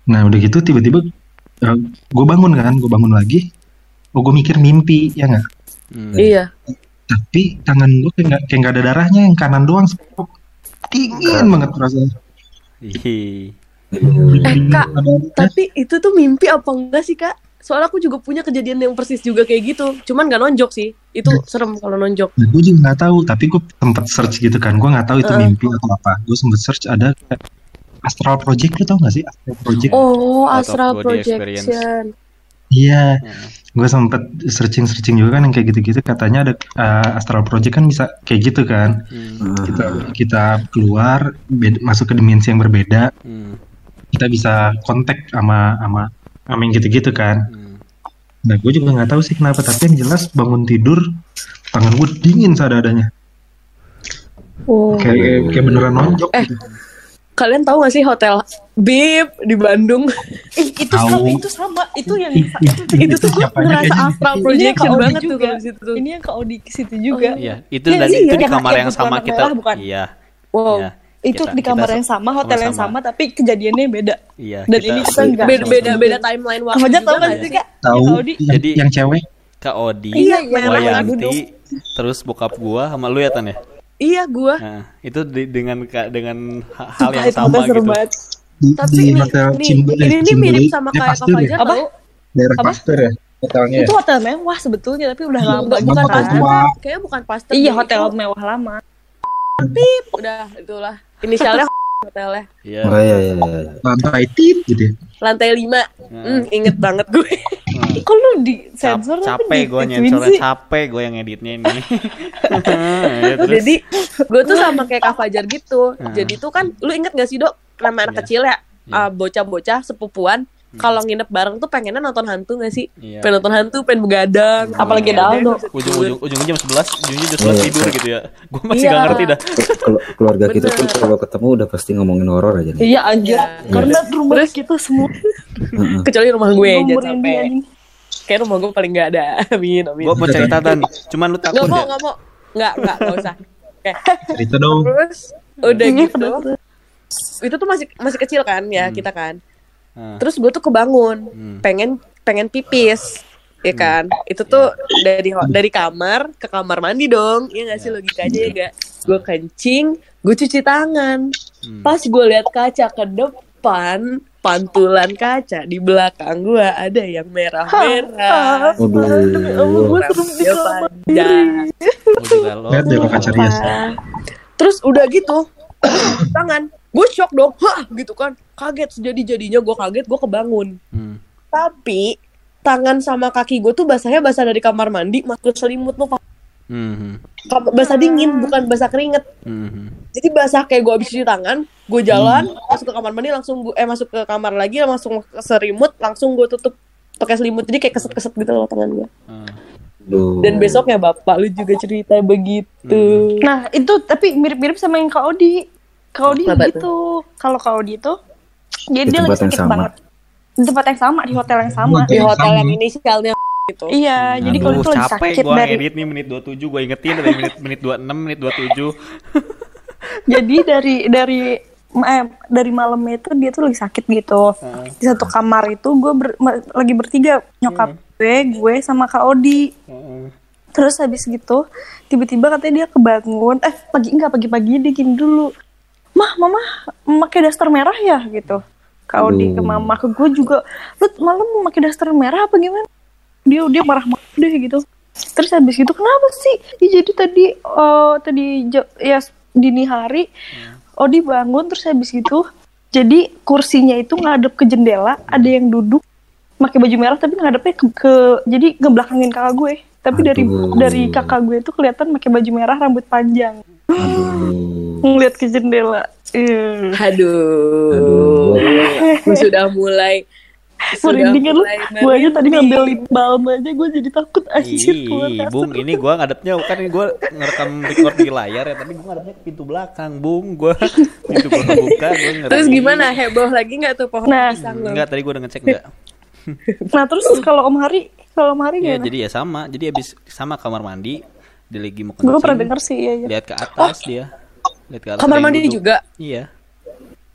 nah udah gitu tiba-tiba gue bangun kan gue bangun lagi oh gue mikir mimpi ya nggak Hmm. Iya. tapi tangan gue kayak nggak ada darahnya yang kanan doang. Dingin banget rasanya Ih. Eh kak, tapi itu tuh mimpi apa enggak sih kak? Soalnya aku juga punya kejadian yang persis juga kayak gitu. Cuman gak nonjok sih. Itu serem kalau nonjok. Nah, gue juga nggak tahu, tapi gue sempet search gitu kan. Gue nggak tahu itu Heeh. mimpi atau apa. Gue sempet search ada kayak Astral Project, lu tau gak sih Astral Project? Oh, astral body experience. projection. Iya, Hmm. Gue sempet searching-searching juga kan yang kayak gitu-gitu. Katanya ada uh, Astral Project kan bisa kayak gitu kan. Hmm. Kita kita keluar, bed- masuk ke dimensi yang berbeda, Hmm. kita bisa kontak sama sama sama yang gitu-gitu kan. Hmm. Nah, gue juga nggak tahu sih kenapa, tapi yang jelas bangun tidur tangan gue dingin seadanya. Oh. Kayak kayak beneran nonjok Eh, gitu. Kalian tahu gak sih hotel Bib di Bandung? Ih, itu Tahu. sama itu sama itu yang itu tuh gue ngerasa astral yang projection banget tuh juga. kalau di situ tuh. ini yang ke Audi ke situ juga. Iya, itu Iya dan sih, itu di yang- kamar yang yang sama kita. merah, bukan? Iya. Wow. Iya. itu Kita- di kamar kita yang sama, hotel yang sama-sama. sama, tapi kejadiannya beda. Iya. Dan ini kita enggak. Beda beda beda timeline waktu. Kamu tahu nggak kan sih kak? Tahu Yang yang, Jadi- yang cewek Kak Odi, Iya, yang merah yang Wayanti, duduk. terus bokap gua sama lu ya Tan ya? Iya gua. Nah, itu di- dengan dengan ha- hal Sumpah, yang itu sama gitu. banget. Tapi di ini hotel nih, Cimbul- ini Cimbul- mirip sama kayak Kak ya? Fajar Apa? tau. daerah Apa? Pasteur ya hotelnya Itu hotel mewah sebetulnya, tapi udah lama. Bukan, Bukan hotel. Kayaknya bukan Pasteur. Iya, hotel Itu mewah lama. Udah, itulah. Inisialnya hotelnya. Iya. Oh iya iya iya. iya. lantai tip gitu ya Lantai 5. Hmm, inget banget gue. Nah, Kok lu di cap- sensor tapi capek gue nyensornya sih? capek gue yang editnya ini. Ya, terus, Jadi gue tuh sama kayak Kak Fajar gitu. Hmm. Jadi tuh kan lu inget gak sih dok nama anak Iya. kecil ya Iya. Ah, bocah-bocah sepupuan kalau nginep bareng tuh pengennya nonton hantu gak sih? Iya. Pengen nonton hantu, pengen begadang. Apalagi Pengen ada Aldo. ujung-ujung ujungnya jam 11, ujungnya jam 11 Iya. tidur gitu ya. Gue masih Iya. gak ngerti dah. Kelu- keluarga kita tuh kalau ketemu udah pasti ngomongin horor aja nih. Iya anjir, Iya. karena rumah Terus? kita semua. Kecuali rumah gue aja sampai. Kayak rumah gue paling gak ada. Amin, amin. Gue mau cerita dan, cuman lu Gak takut mau, ya. gak mau. Gak, gak, gak usah. Oke. cerita dong Terus udah gitu. Itu tuh masih masih kecil kan ya kita kan. Nah, Terus gue tuh kebangun, Hmm. pengen pengen pipis, ya kan? Itu tuh dari dari kamar ke kamar mandi dong, ya nggak sih logikanya ya gak? Gue kencing, gue cuci tangan. Hmm. Pas gue lihat kaca ke depan, pantulan kaca di belakang gue ada yang merah-merah. Waduh. Rambutnya panjang. Gua juga lo. lihat deh kaca rias Terus udah gitu, tangan, gue shock dong, hah gitu kan, kaget sejadi jadinya gue kaget, gue kebangun. Hmm. Tapi tangan sama kaki gue tuh basahnya basah dari kamar mandi masuk ke selimut lo Hmm. basah dingin bukan basah keringet Hmm. jadi basah kayak gue habis cuci tangan gue jalan masuk ke kamar mandi langsung gue eh masuk ke kamar lagi langsung ke selimut langsung gue tutup pakai selimut jadi kayak keset-keset gitu loh tangan gue Hmm. Dan besoknya bapak lu juga cerita begitu Nah itu tapi mirip-mirip sama yang Kak Odi. Odi Apa gitu. Kalau Kak Odi itu, dia Di dia lagi tempat yang sakit sama. banget. Di tempat yang sama, di hotel yang sama. di hotel yang inisialnya gitu Iya, jadi kalau Aduh, itu lagi capek sakit gue dari edit nih menit 27 gue ingetin dari menit menit 26 menit 27 jadi dari dari eh, dari malamnya itu dia tuh lagi sakit gitu. Di satu kamar itu gue ber- lagi bertiga nyokap gue, gue sama Kak Odi. Terus habis gitu tiba-tiba katanya dia kebangun, eh pagi enggak pagi-pagi dia gini dulu. Mah, mama pakai daster merah ya gitu. Kak Odi ke Aduh. mama ke gue juga, lu malam mau pakai daster merah apa gimana? Dia dia marah-marah deh gitu. Terus habis gitu kenapa sih? Ya, jadi tadi eh, tadi ya dini hari Odi bangun terus habis gitu jadi kursinya itu ngadep ke jendela, ada yang duduk pakai baju merah tapi ngadepnya ke, ke- jadi ngebelakangin kakak gue. Tapi dari Aduh. dari kakak gue itu kelihatan pakai baju merah rambut panjang Aduh. ngeliat ke jendela. Eh. aduh, Aduh. Gue sudah mulai Sudah Merinding kan lu. mulai Gue aja tadi ngambil lip balm aja gue jadi takut anjir Ih. Bung, ini gua ngadepnya kan gua ngerekam record di layar ya, tapi gua ngadepnya ke pintu belakang, Bung. Gua pintu gua kebuka, gua. Terus gimana? Heboh lagi nggak tuh pohon Nah. pisang lo? Enggak, tadi gua udah ngecek enggak. Nah terus kalau Om Hari, kalau Om Hari Ya, gimana? jadi ya sama. Jadi habis sama kamar mandi, dia lagi mau Gue pernah kencing, denger sih ya. ya. lihat ke atas dia. Lihat ke atas. Kamar ada mandi duduk. juga? Iya.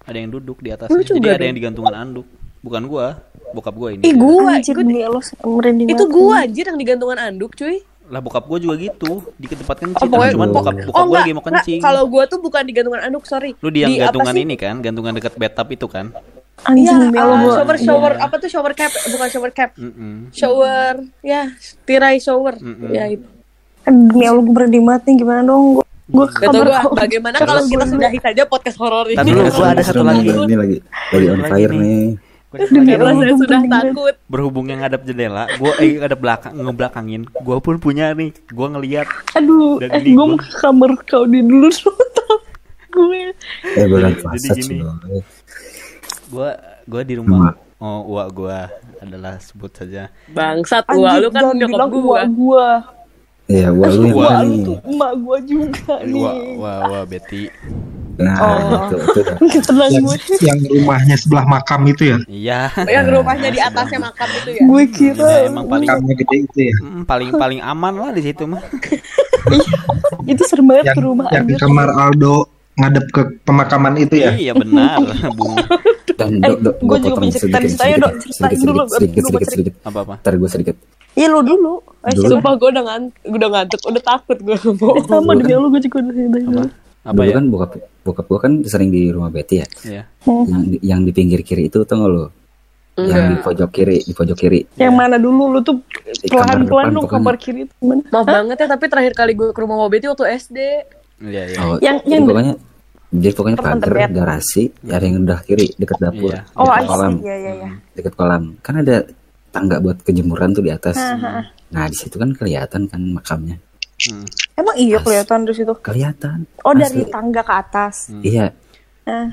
Ada yang duduk di atasnya. Lu Jadi juga ada dong. yang digantungan anduk. Bukan gua, bokap gua ini. Ih gua, Anjir gua- itu gua anjir yang digantungan anduk cuy. Lah bokap gua juga gitu, di tempat kencing. Oh, pokoknya- cuman bokap bokap gua lagi mau enggak. kencing. Kalau gua tuh bukan di gantungan anduk, sorry. Lu di yang gantungan ini kan, gantungan dekat bathtub itu kan? Anjing Iya, Allah ah, gue. shower shower apa tuh shower cap? Bukan shower cap. Mm-mm. Shower, ya tirai shower. Mm-mm. Ya itu. Demi Allah gue merinding banget nih gimana dong gue. Gue gua bagaimana kalau kita sudahi saja podcast horor ini. Tapi dulu gua ada satu lagi. Ini lagi lagi on fire nih. Demi Allah saya gue sudah takut. berhubung yang ngadap jendela, gua eh ngadap belakang ngebelakangin, gua pun punya nih, gua ngelihat Aduh, eh, gue gua- mau ke kamar kau di dulu gue. Eh puasa gini. cuy. gua gua di rumah oh uak gua adalah sebut saja Bangsat gua, Anjir, lu kan nyokap gua. uak gue. Iya, gua lu yang Wah, mana Lu nih? tuh emak gue juga wah nih. wah wah Betty Nah, Oh. itu itu yang, gue. yang rumahnya sebelah makam itu ya iya Yang rumahnya di atasnya makam itu ya. Gue kira Iya, emang paling makamnya gede itu ya mm, paling paling aman lah di situ mah itu serem banget yang, rumah yang di kamar Aldo ngadep ke pemakaman itu ya iya benar bung Dan Eh, dok, dok, gua gua juga potong sedikit, sedikit, Dok, sedikit, dulu, sedikit, sedikit, sedikit, sedikit. apa apa Ntar gue sedikit. Iya lu dulu. Eh, Dulu. Sumpah gua udah ngantuk, udah ngantuk, udah takut. Eh, sama demi Allah gue juga udah dulu. apa Dulu ya kan bokap bokap gua kan sering di rumah Betty ya. Iya. Yang yang di pinggir kiri itu tau gak lo? Yang di pojok kiri, di pojok kiri. Yang mana dulu lu tuh depan lu pokoknya. kamar kiri itu mana? Maaf banget ya, tapi terakhir kali gue ke rumah Mobeti waktu SD. iya iya Oh, Yang- yang- pokoknya jadi pokoknya pagar garasi ada yang udah kiri dekat dapur Iya. Oh, dekat I kolam. Iya, iya, iya. dekat kolam kan ada tangga buat kejemuran tuh di atas nah di situ kan kelihatan kan makamnya Hmm. Emang iya kelihatan di situ. kelihatan Oh, dari Asli. tangga ke atas. iya Ah.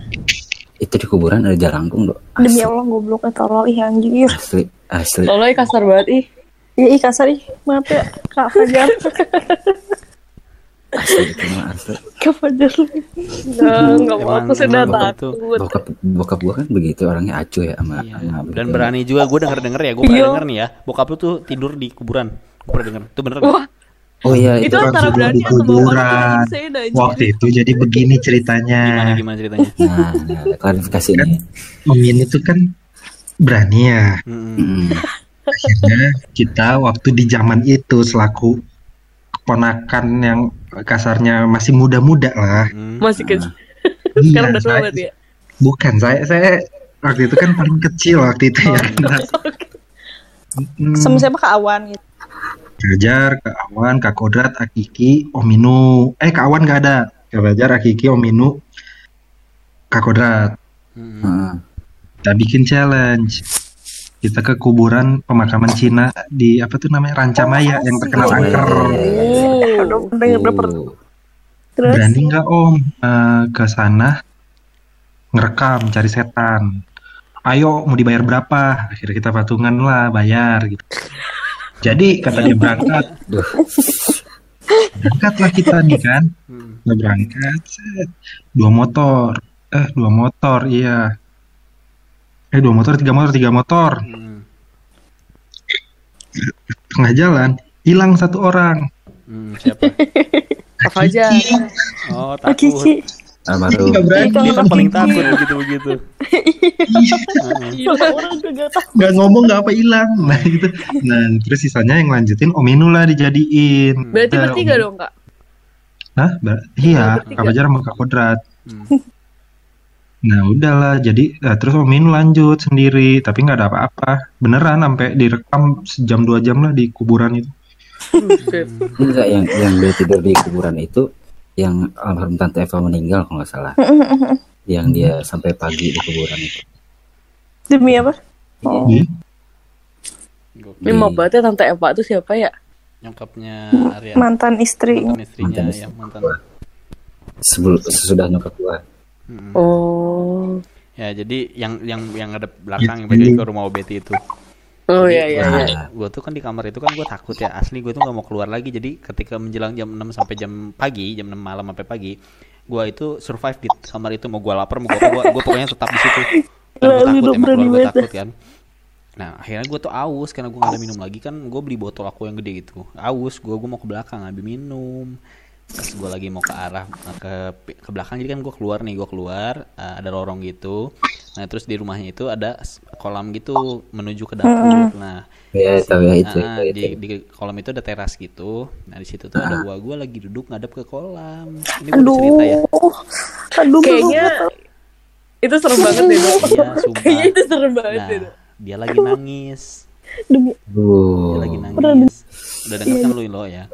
itu di kuburan ada jalangkung dok Demi Allah goblok eh tolol ih anjir. asli asli Tolong kasar banget ih. Iya, ih kasar ih. Maaf ya, Kak Fajar. asli itu mah asli Kak Fajar. Enggak, enggak mau Emang- aku sudah takut. bokap bokap gua kan begitu orangnya acuh ya sama Iya. sama dan berani juga gue denger denger ya gue pernah Iya. denger nih ya bokap lu tuh tidur di kuburan gue pernah denger itu bener Wah, oh iya itu itu kan antara berani atau kuburan. waktu itu jadi begini ceritanya gimana gimana ceritanya nah klarifikasi nih Om Min itu kan berani ya Mm-mm. Mm. akhirnya kita waktu di zaman itu selaku keponakan yang kasarnya masih muda-muda lah Mm. Masih kecil. Iya, Sekarang udah tua berarti ya. bukan saya saya waktu itu kan paling kecil waktu itu ya Nah, mm, Sama siapa Kak Awan gitu. Fajar, Kak Awan, Kak Kodrat, Akiki, Ominu. Eh, Kak Awan nggak ada. Kak Fajar, Akiki, Ominu, Kak Kodrat. Mm-mm. Heeh. Kita bikin challenge. Kita ke kuburan pemakaman Cina di apa tuh namanya Rancamaya yang terkenal angker. Oh. Oh. Terus Berani nggak Om eh, ke sana ngerekam cari setan? Ayo mau dibayar berapa? Akhirnya kita patungan lah bayar gitu. Jadi kata dia berangkat, berangkatlah kita nih kan. Mm. Udah berangkat, set. dua motor, eh dua motor, iya. Eh dua motor, tiga motor, tiga motor. Mm. Tengah jalan, hilang satu orang. Mm, siapa Fajar. oh takut Kiki. almarhum Nggak berani, dia kan paling takut begitu begitu nggak ngomong nggak apa hilang. Nah gitu. Nah terus sisanya yang lanjutin Om Inu lah dijadiin. Berarti Udah, bertiga dong, Kak. Hah? Ber- iya. Kak Fajar sama Kak Kodrat. Nah udahlah, jadi nah, terus Om Inu lanjut sendiri, tapi nggak ada apa-apa. Beneran sampai direkam sejam dua jam lah di kuburan itu. Enggak yang yang dia tidur di kuburan itu yang almarhum tante Eva meninggal kalau nggak salah yang dia sampai pagi di kuburan itu Demi apa? Oh. Iya. Ini mau banget ya Tante Eva tuh siapa ya? nyokapnya Arya Mantan istri. mantan istrinya Mantan ya istri. mantan sebelum sesudah nyokap gua Mm-mm. Oh. Ya jadi yang yang yang ada belakang yang ke rumah Betty itu. Oh iya iya. iya. Nah, Gue tuh kan di kamar itu kan gue takut ya asli gue tuh nggak mau keluar lagi jadi ketika menjelang jam 6 sampai jam pagi jam 6 malam sampai pagi gue itu survive di kamar itu mau gue lapar mau gue gue gue pokoknya tetap di situ Dan gue Lalu takut dong, emang keluar gue banget takut kan nah akhirnya gue tuh aus karena gue gak ada minum lagi kan gue beli botol aku yang gede gitu aus gue gue mau ke belakang ambil minum pas gue lagi mau ke arah ke ke belakang jadi kan gue keluar nih gue keluar eh, ada lorong gitu nah terus di rumahnya itu ada kolam gitu menuju ke dapur nah ya tahu ya itu. Ah, itu, di, itu. di kolam itu ada teras gitu. Nah di situ tuh ada gua gua lagi duduk ngadep ke kolam. Ini Aduh, cerita ya. aduh, Kayaknya itu serem banget deh, Dok. Iya. Kayaknya itu serem banget Nah, deh, Dok. dia lagi nangis. demi Dia lagi nangis. Udah denger kan lu lo ya.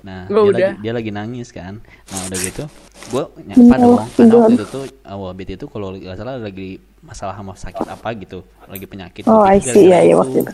Nah, Gua dia udah. lagi dia lagi nangis kan. Nah, udah gitu gua nyapa dong. Karena waktu itu tuh awal BT itu kalau nggak salah lagi masalah sama sakit apa gitu, lagi penyakit. Oh, I see. gara-gara Iya, iya, waktu itu.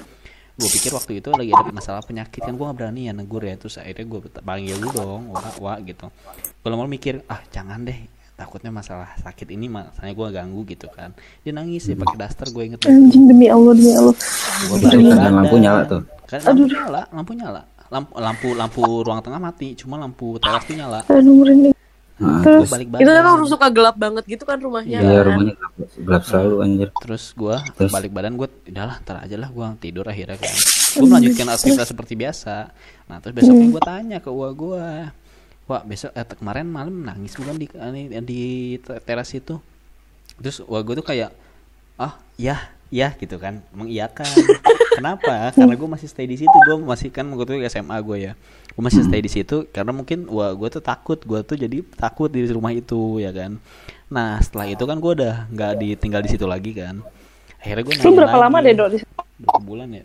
gue pikir waktu itu lagi ada masalah penyakit kan gue nggak berani ya negur ya terus akhirnya gue panggil lu dong wah wah gitu gue lama mikir ah jangan deh takutnya masalah sakit ini masalahnya gue ganggu gitu kan dia nangis ya pakai daster gue inget anjing demi Allah demi Allah. gue lampu nyala tuh. kan lampu nyala lampu nyala lampu lampu lampu ruang tengah mati cuma lampu teras tuh nyala Aduh merinding. Nah, gue terus balik Itu kan suka gelap banget gitu kan rumahnya. iya kan? rumahnya gelap, gelap selalu anjir. terus gue Terus? balik badan gue udahlah ntar aja lah gue tidur akhirnya kan gue melanjutkan aktivitas seperti biasa nah terus besoknya gue tanya ke uang gue wah besok eh, kemarin malam nangis bukan di di, di teras itu terus uang gue tuh kayak ah ya ya gitu kan mengiyakan kenapa? Karena gue masih stay di situ. Gue masih kan tuh SMA gue ya. Gue masih stay di situ karena mungkin wah gue tuh takut. Gue tuh jadi takut di rumah itu ya kan. Nah setelah itu kan gue udah nggak ditinggal di situ lagi kan. Akhirnya gue Lu berapa lama deh dok di situ? dua bulan ya?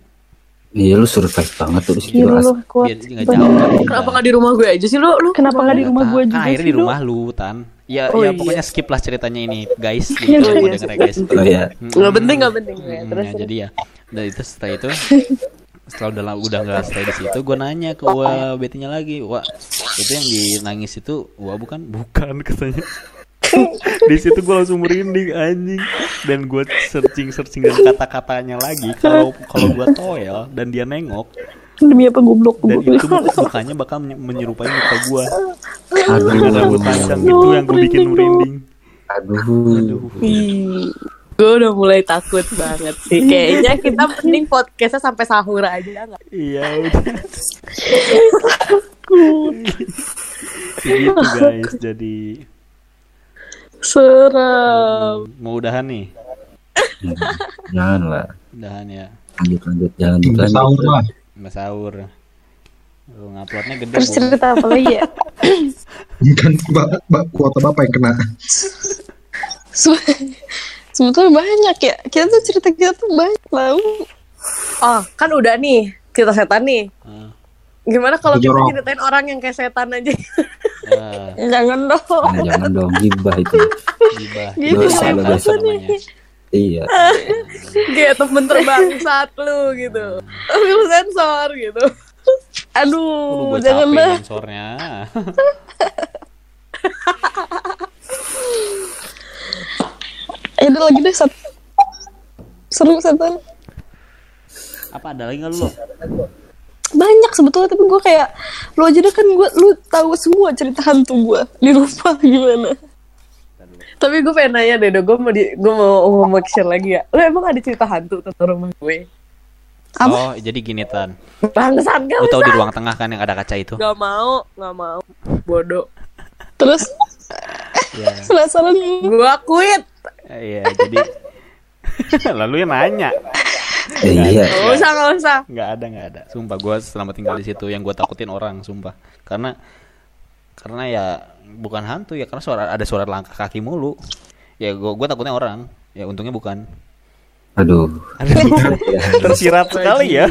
Iya lu survive banget tuh di situ. As- lu kuat. biar jauh kan. Kenapa nggak di rumah gue aja sih lu? Lu Kenapa nggak di rumah gue kan juga akhirnya sih di Dok? rumah lu tan ya Oh, ya iya. pokoknya skip lah ceritanya ini guys gitu Iya, kalau iya. denger ya guys Oh ya. Nggak penting nggak penting ya. Hmm, Terus ya, jadi ya dari itu setelah itu setelah udah udah nggak stay di situ gue nanya ke wa betinya lagi wah itu yang di nangis itu wah bukan bukan katanya di situ gue langsung merinding anjing dan gue searching searching dan kata-katanya lagi kalau kalau gue toel dan dia nengok Demi apa goblok dan goblok. itu muka- mukanya bakal menye- menyerupai muka gue Aduh. dengan rambut panjang itu yang gue bikin merinding Aduh. Gue udah mulai takut banget sih. Kayaknya kita mending podcastnya sampai sahur aja nggak? iya udah gitu guys jadi Serem. mau udahan nih Jangan lah. udahan ya Lanjut lanjut jangan lanjut. sahur lah. Mas sahur Lu nguploadnya gede Terus cerita apa lagi ya? Kan ba- ba- kuota bapak yang kena. Se- Sebetulnya banyak ya. Kita tuh cerita kita tuh banyak tahu. Oh, kan udah nih kita setan nih. Ah, Gimana kalau kita ceritain orang yang kayak setan aja? ah, Jangan dong. Nah, jangan dong gibah itu. gibah Gitu Dosa dosa. namanya Iya. kayak temen terbangsat lu gitu. Lu sensor gitu. Aduh, jangan dah. sensornya Eh, ada lagi deh satu. Seru setan. apa ada lagi nggak lu Banyak sebetulnya tapi gue kayak lu aja deh kan gue lu tahu semua cerita hantu gue di rumah gimana. Tapi gue pengen nanya deh, gue mau di, gue mau mau share lagi ya. Lu emang ada cerita hantu tentang rumah gue? oh jadi gini tan Bangsat gak lu tau di ruang tengah kan yang ada kaca itu Gak mau, gak mau. Bodoh. Terus ya penasaran Gue quit. iya jadi lalu yang nanya Eh, iya. Gak usah, gak usah. nggak ada nggak ada sumpah gue selama tinggal di situ yang gue takutin orang sumpah karena karena ya bukan hantu ya karena suara ada suara langkah kaki mulu ya gue gue takutnya orang ya untungnya bukan Aduh. tersirat sekali ya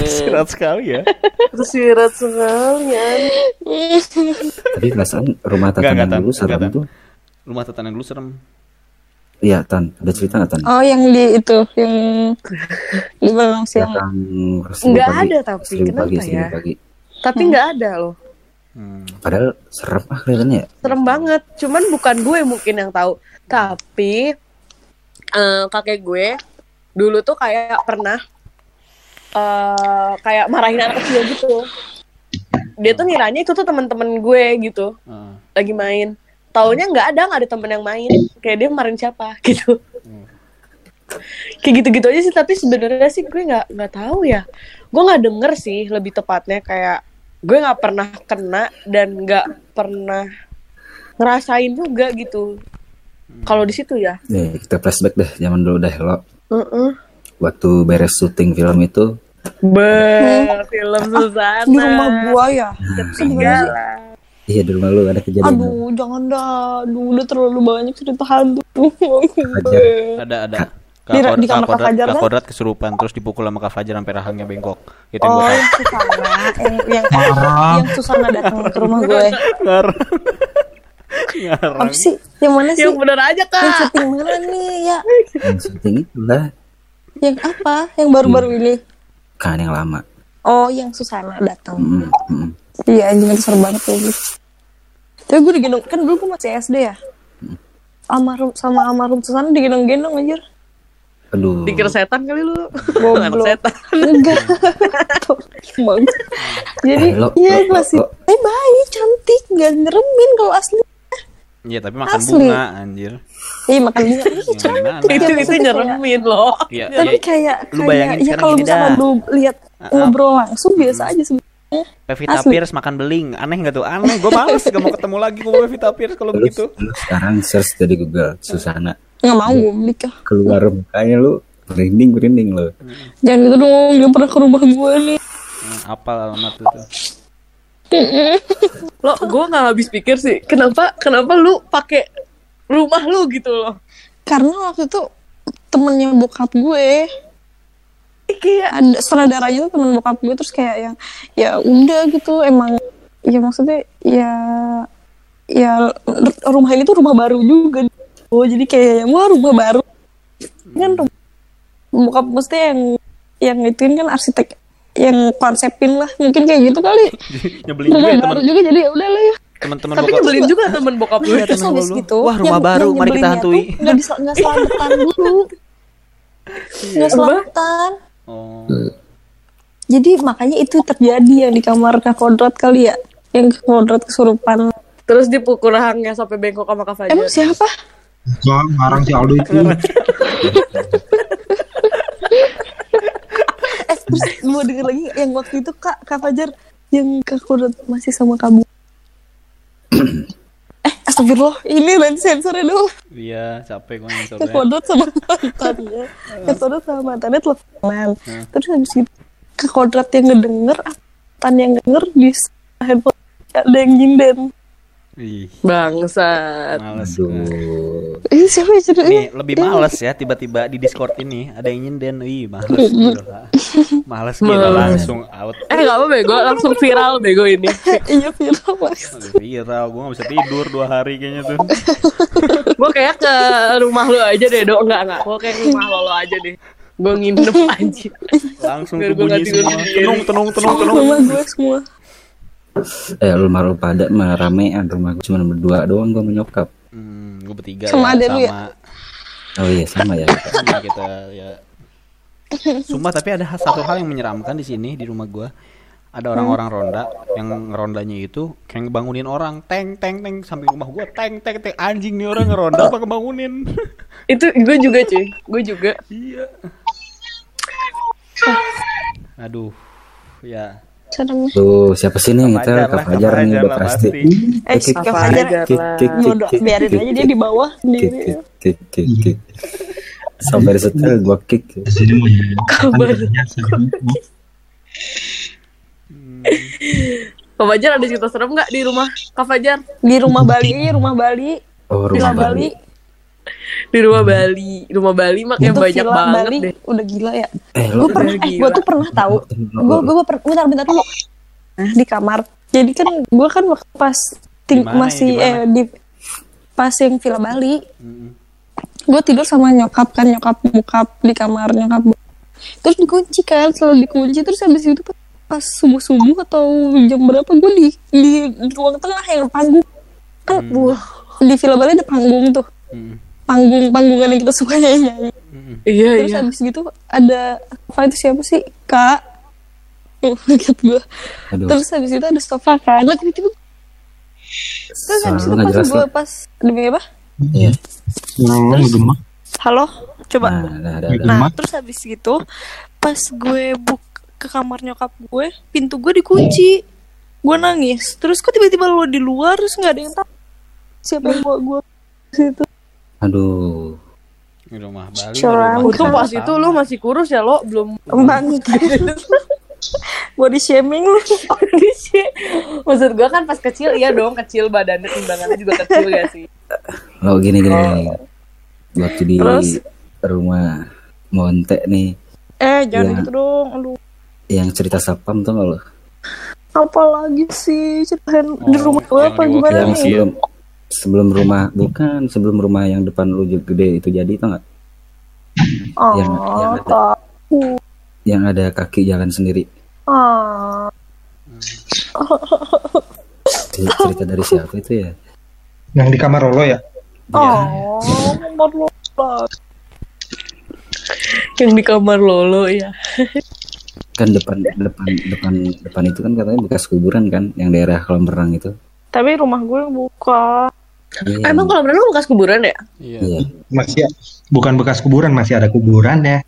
tersirat sekali ya Tersirat sekali ya. Tapi perasaan rumah tatanan Tan. dulu serem tuh. rumah tatanan dulu serem Iya Tan. Ada cerita nggak Tan? Oh yang di itu yang di belakang siang. Datang Nggak ada tapi, seribu kenapa pagi, ya? pagi. Tapi nggak ada loh. Hmm. Padahal serem ah kelihatannya ya. Serem banget. Cuman bukan gue mungkin yang tahu. Tapi eh, kakek gue dulu tuh kayak pernah eh kayak marahin anak kecil gitu. Dia tuh ngiranya itu tuh teman-teman gue gitu Heeh. lagi main. Taunya nggak ada nggak ada temen yang main. Kayak dia marahin siapa gitu. Kayak gitu-gitu aja sih. Tapi sebenarnya sih gue nggak nggak tahu ya. Gue nggak denger sih lebih tepatnya kayak gue nggak pernah kena dan nggak pernah ngerasain juga gitu. Kalau di situ ya. Nih, kita flashback deh zaman dulu deh lo. Heeh. Waktu beres syuting film itu, Ber film Susana. di rumah gua ya Ketiga lah. iya di rumah lu ada kejadian. aduh jangan dah aduh udah terlalu banyak cerita hantu Ada ada. Kak, di kamar Kak Fajar Kak kan? Kodrat kesurupan terus dipukul sama Kak Fajar sampai rahangnya bengkok. Itu yang oh gue yang Susana yang yang, yang Susana datang ke rumah gue. Ngarang. Ngarang. apa sih? Yang mana sih? Yang bener aja yang kak. syuting mana nih? Ya. Yang syuting itulah. Yang apa? Yang baru-baru ini? Kan yang lama. oh yang Susana datang. Mm, mm. iya anjing itu seru banget tuh tapi gue digendong kan dulu gue masih SD ya? Almarhum sama almarhum Susana digendong-gendong anjir Aduh. Dikira setan kali lu. Goblok. Anak setan. enggak jadi Eh, lo- iya lo- masih lo- eh baik cantik gak nyeremin kalau asli Iya tapi makan Asli. bunga anjir. iya makan bunga Ih, Ya, cantik gimana? itu ya, itu kayak- nyeremin loh. Iya, tapi iya. kayak Lu kayak bayangin ya sekarang kalau dah. lu lihat ngobrol langsung biasa aja sebenarnya Pevita Asli. Pierce makan beling, aneh nggak tuh? Aneh, gue males gak mau ketemu lagi gue Pevita Pierce kalau Lu, begitu. lu sekarang search dari Google Susana nggak mau gue beli kah keluar mukanya lu merinding merinding lo. jangan gitu dong dia pernah ke rumah gue nih Hmm, apal alamat itu tuh. Lo gue nggak habis pikir sih. Kenapa kenapa lu pakai rumah lu gitu loh. karena waktu itu temennya bokap gue Ih, kayak ada sutradaranya tuh temen bokap gue terus kayak yang ya udah gitu emang ya maksudnya ya ya rumah ini tuh rumah baru juga oh jadi kayak yang wah rumah baru kan rum- bokap mesti yang yang ituin kan arsitek yang konsepin lah mungkin kayak gitu kali Nyebelin juga rumah ya baru teman juga jadi ya udah lah ya teman-teman tapi bokap. nyebelin juga temen bokap habis lu. gitu Wah, rumah yang- baru, yang mari kita hantui. nggak disel- nggak selamatan dulu nggak selamatan Oh. Jadi makanya itu terjadi yang di kamar Kak Kodrat kali ya. Yang Kak Kodrat kesurupan. Terus dipukul rahangnya sampai bengkok sama Kak Fajar. Emang siapa? Gua ngarang si Aldo itu. Eh terus mau denger lagi yang waktu itu Kak, Kak Fajar yang Kak Kodrat masih sama kamu. eh astagfirullah ini nanti sensornya dulu. Iya, capek gue Kak nyensornya. Kodrat sama mantannya. Kak Kodrat sama mantannya teleponan. Terus habis itu Kak Kodrat yang ngedenger, mantan yang denger di handphone ada yang nyinden. Ih, Bangsat. males gue. Ini siapa yang cerita? Nih, lebih males ya tiba-tiba di Discord ini ada yang nyinden. Ih, males gila. Males gila langsung out. Eh gak apa bego, langsung viral bego ini. Iya viral mas. Aduh, viral, gue gak bisa tidur dua hari kayaknya tuh. Gue kayak ke rumah lu aja deh, dok. Enggak, enggak. Gue kayak ke rumah lo, lo aja deh. Gue nginep aja. Langsung Biar gua nggak bunyi semua. Tenung, tenung, tenung, tenung. Rumah gue semua. Eh rumah lu pada mah ramean rumah gue cuma berdua doang gue menyokap. Hmm, gue bertiga Sama ya, ya? sama Oh iya sama ya. sama kita ya. Sumpah tapi ada satu hal yang menyeramkan di sini di rumah gua. Ada orang-orang ronda yang rondanya itu kayak ngebangunin orang, teng teng teng sampai rumah gua teng teng teng anjing nih orang ngeronda apa ngebangunin. Itu gue juga cuy. Gue juga. iya. Aduh. Ya. Serem. Tuh siapa sih nih kita Kak Fajar nih udah pasti. Eh, Kak Fajar biarin aja dia di bawah sendiri. Sampai setel gua kick. Sini mau ya. Kabarnya Kak Fajar ada cerita serem gak di rumah Kak Fajar? Di rumah Bali, rumah Bali, Oh rumah Bali. Bali. Di rumah Bali. Rumah Bali kayak Itu banyak banget Bali deh. udah gila ya. Eh Gue pernah, eh, gue tuh pernah tahu. Gue gue pernah, bentar bentar dulu. Nah, di kamar. Jadi kan gue kan waktu pas ting- Di mana ya, masih di mana? eh di pas yang Villa Bali, Mm-mm. gue tidur sama nyokap kan nyokap bokap di kamar nyokap terus dikunci kan selalu dikunci terus habis itu pas subuh subuh atau jam berapa gue di, di ruang tengah yang panggung kan wah di Villa Bali ada panggung tuh Mm-mm. Panggung-panggungan yang kita suka nyanyi. Iya Terus iya. habis gitu ada apa itu siapa sih? Kak. Oh, Deket gue. Aduh, Terus habis itu ada sofa kan. Lah tiba-tiba Terus habis itu pas jelas gue pas demi apa? Iya. Hmm, gemak. Halo, coba. Nah, ada. Nah, Gemak. terus habis gitu pas gue buk ke kamar nyokap gue, pintu gue dikunci. Gue nangis. Terus kok tiba-tiba lo di luar terus nggak ada yang tahu siapa yang bawa gue situ. Aduh. Di rumah Bali. Rumah Untung pas itu lu masih kurus ya lo belum Bang, body shaming lu. kondisi. Maksud gua kan pas kecil iya dong kecil badannya timbangannya juga kecil ya sih. Lo gini gini. gini. Waktu di Terus? rumah Monte nih Eh, jangan Iya. gitu dong. Aduh. yang cerita sapam tuh lo Apa lagi sih ceritain di Oh, rumah gue yang apa gimana yang nih? sebelum sebelum rumah bukan sebelum rumah yang depan lu juga gede itu jadi tau nggak Oh, yang- yang ada. tahu. yang ada kaki jalan sendiri Ah. Cer- cerita dari siapa itu ya Yang di kamar Rolo ya? Oh, nomor lo. Yang di kamar Lolo ya. kan depan depan depan depan itu kan katanya bekas kuburan kan yang daerah kolam renang itu Tapi rumah gue buka. Iya, Emang kalau berenang bekas kuburan ya? Iya. iya Masih bukan bekas kuburan, masih ada kuburan ya.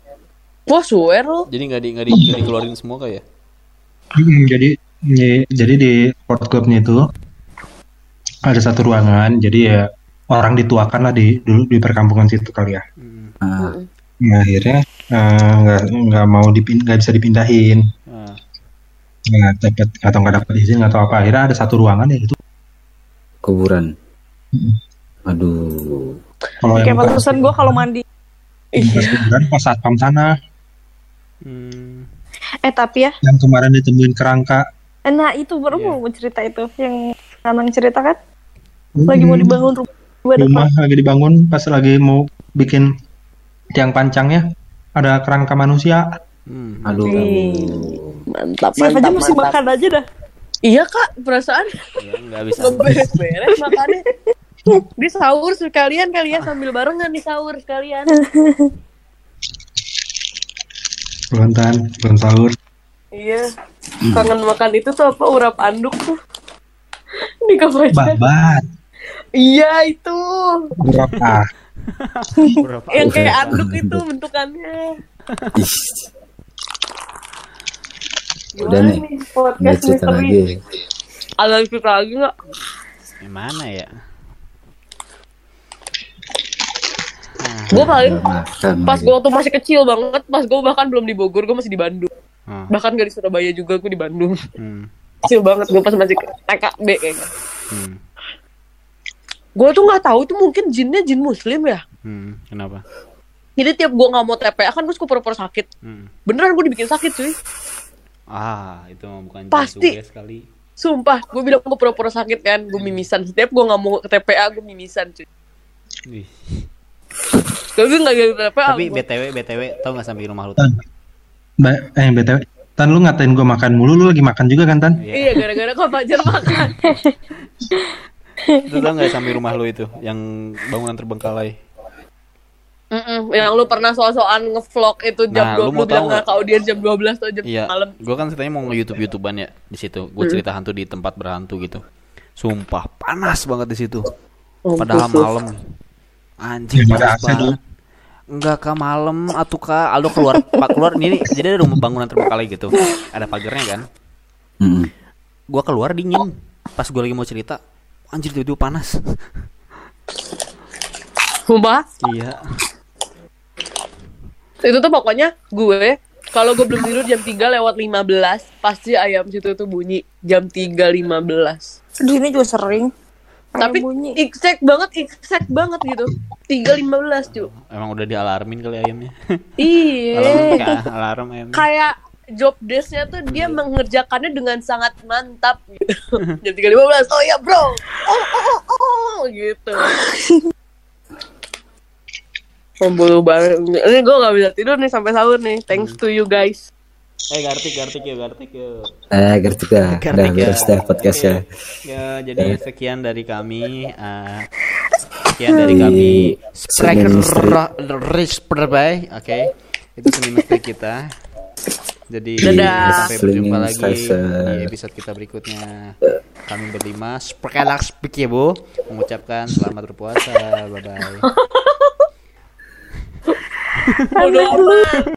Wah swear lo. Jadi nggak di nggak di, nggak dikeluarin semua kayak. Hmm, jadi di- jadi di sport clubnya itu ada satu ruangan, jadi ya orang dituakan lah di dulu di perkampungan situ kali ya. Ah, Nah, akhirnya eh, nggak nggak mau dipin nggak bisa dipindahin, Nah, nggak dapat atau nggak dapat izin atau apa. Akhirnya ada satu ruangan ya itu. kuburan. Aduh Kalau Kayak pantesan gue kalau mandi. bekas kuburan pas satpam sana hmm, Eh tapi ya, yang kemarin ditemuin kerangka. eh, nah itu baru Iya. mau cerita itu yang Nanang cerita kan? Lagi mau Hmm, dibangun rumah gue depan. rumah lagi dibangun pas lagi mau bikin tiang pancangnya ada kerangka manusia. hmm. aduh Mantap Siapa aja mantap masih mantap. makan aja dah. Iya kak perasaan Ya, nggak bisa. beres-beres makannya. Di sahur sekalian kali ya sambil barengan di sahur sekalian. Belum tan, belum sahur. Iya. Kangen makan itu tuh apa urap anduk tuh. Di kamar Babat, Iya itu. berapa? Berapa? Yang kayak anduk itu bentukannya. Udah nih Podcast misteri. lagi Ada cerita lagi nggak? Gimana ya? Gue paling makan pas gue waktu masih kecil banget, pas gue bahkan belum di Bogor, gue masih di Bandung. Ah, Bahkan gak di Surabaya juga, gue di Bandung. hmm, Kecil banget, gue pas masih TKB kayaknya. hmm, Gue tuh nggak tahu itu mungkin jinnya jin muslim ya. hmm. Kenapa? Jadi tiap gue nggak mau TPA kan gue suka pura-pura sakit. Hmm. Beneran gue dibikin sakit cuy. Ah, itu bukan Pasti. tugas kali. Sumpah, gue bilang gue pura-pura sakit kan, gue mimisan. Setiap gue nggak mau ke TPA, gue mimisan cuy. Wih. Tapi nggak gitu TPA. Tapi gua- BTW BTW tau nggak sampai rumah lu? Tan, ba eh btw, Tan lu ngatain gue makan mulu, lu lagi makan juga kan Tan? Iya. Iya, gara-gara kok Fajar makan. Itu tau nggak sampai rumah lu itu yang bangunan terbengkalai? Mm-mm, yang lu pernah soal-soal ngevlog itu jam Nah, 12 lu mau bilang ke audiens jam 12 atau jam Iya. malam. Gue kan ceritanya mau nge-YouTube YouTubean ya di situ. Gue cerita hantu di tempat berhantu gitu. Sumpah panas banget di situ. Padahal malam. Anjing Ya, banget. Enggak kak malam. Atuh kak Aldo keluar pak keluar. Ini nih, jadi ada rumah bangunan terbengkalai gitu. Ada pagarnya kan? Mm-mm. gua keluar dingin. Pas gua lagi mau cerita anjir tiba-tiba panas. Sumpah, iya. Itu tuh pokoknya gue kalau gue belum tidur jam 3 lewat 15 pasti ayam situ tuh bunyi. Jam 3.15 Aduh ini juga sering. Tapi Ayam bunyi. exact banget exact banget gitu. 3.15 cuy emang udah dialarmin kali ayamnya. Iya. Alarm ayamnya. Kayak job desknya tuh dia mengerjakannya dengan sangat mantap gitu. jam 3.15 oh ya bro. Oh oh oh, oh gitu. Pembulu banget Ini gue gak bisa tidur nih sampai sahur nih. Thanks to you guys eh gartik gartik ya gartik ya eh ngerti dah udah beres dah podcast ya ya jadi sekian dari kami Eh, sekian dari kami Striker. Rich Perbay. Oke. Itu Senin Misteri kita. Jadi Dadah. sampai berjumpa lagi di episode kita berikutnya. Kami berlima Sperkelak Spekiebo mengucapkan selamat berpuasa. Bye bye. Amat.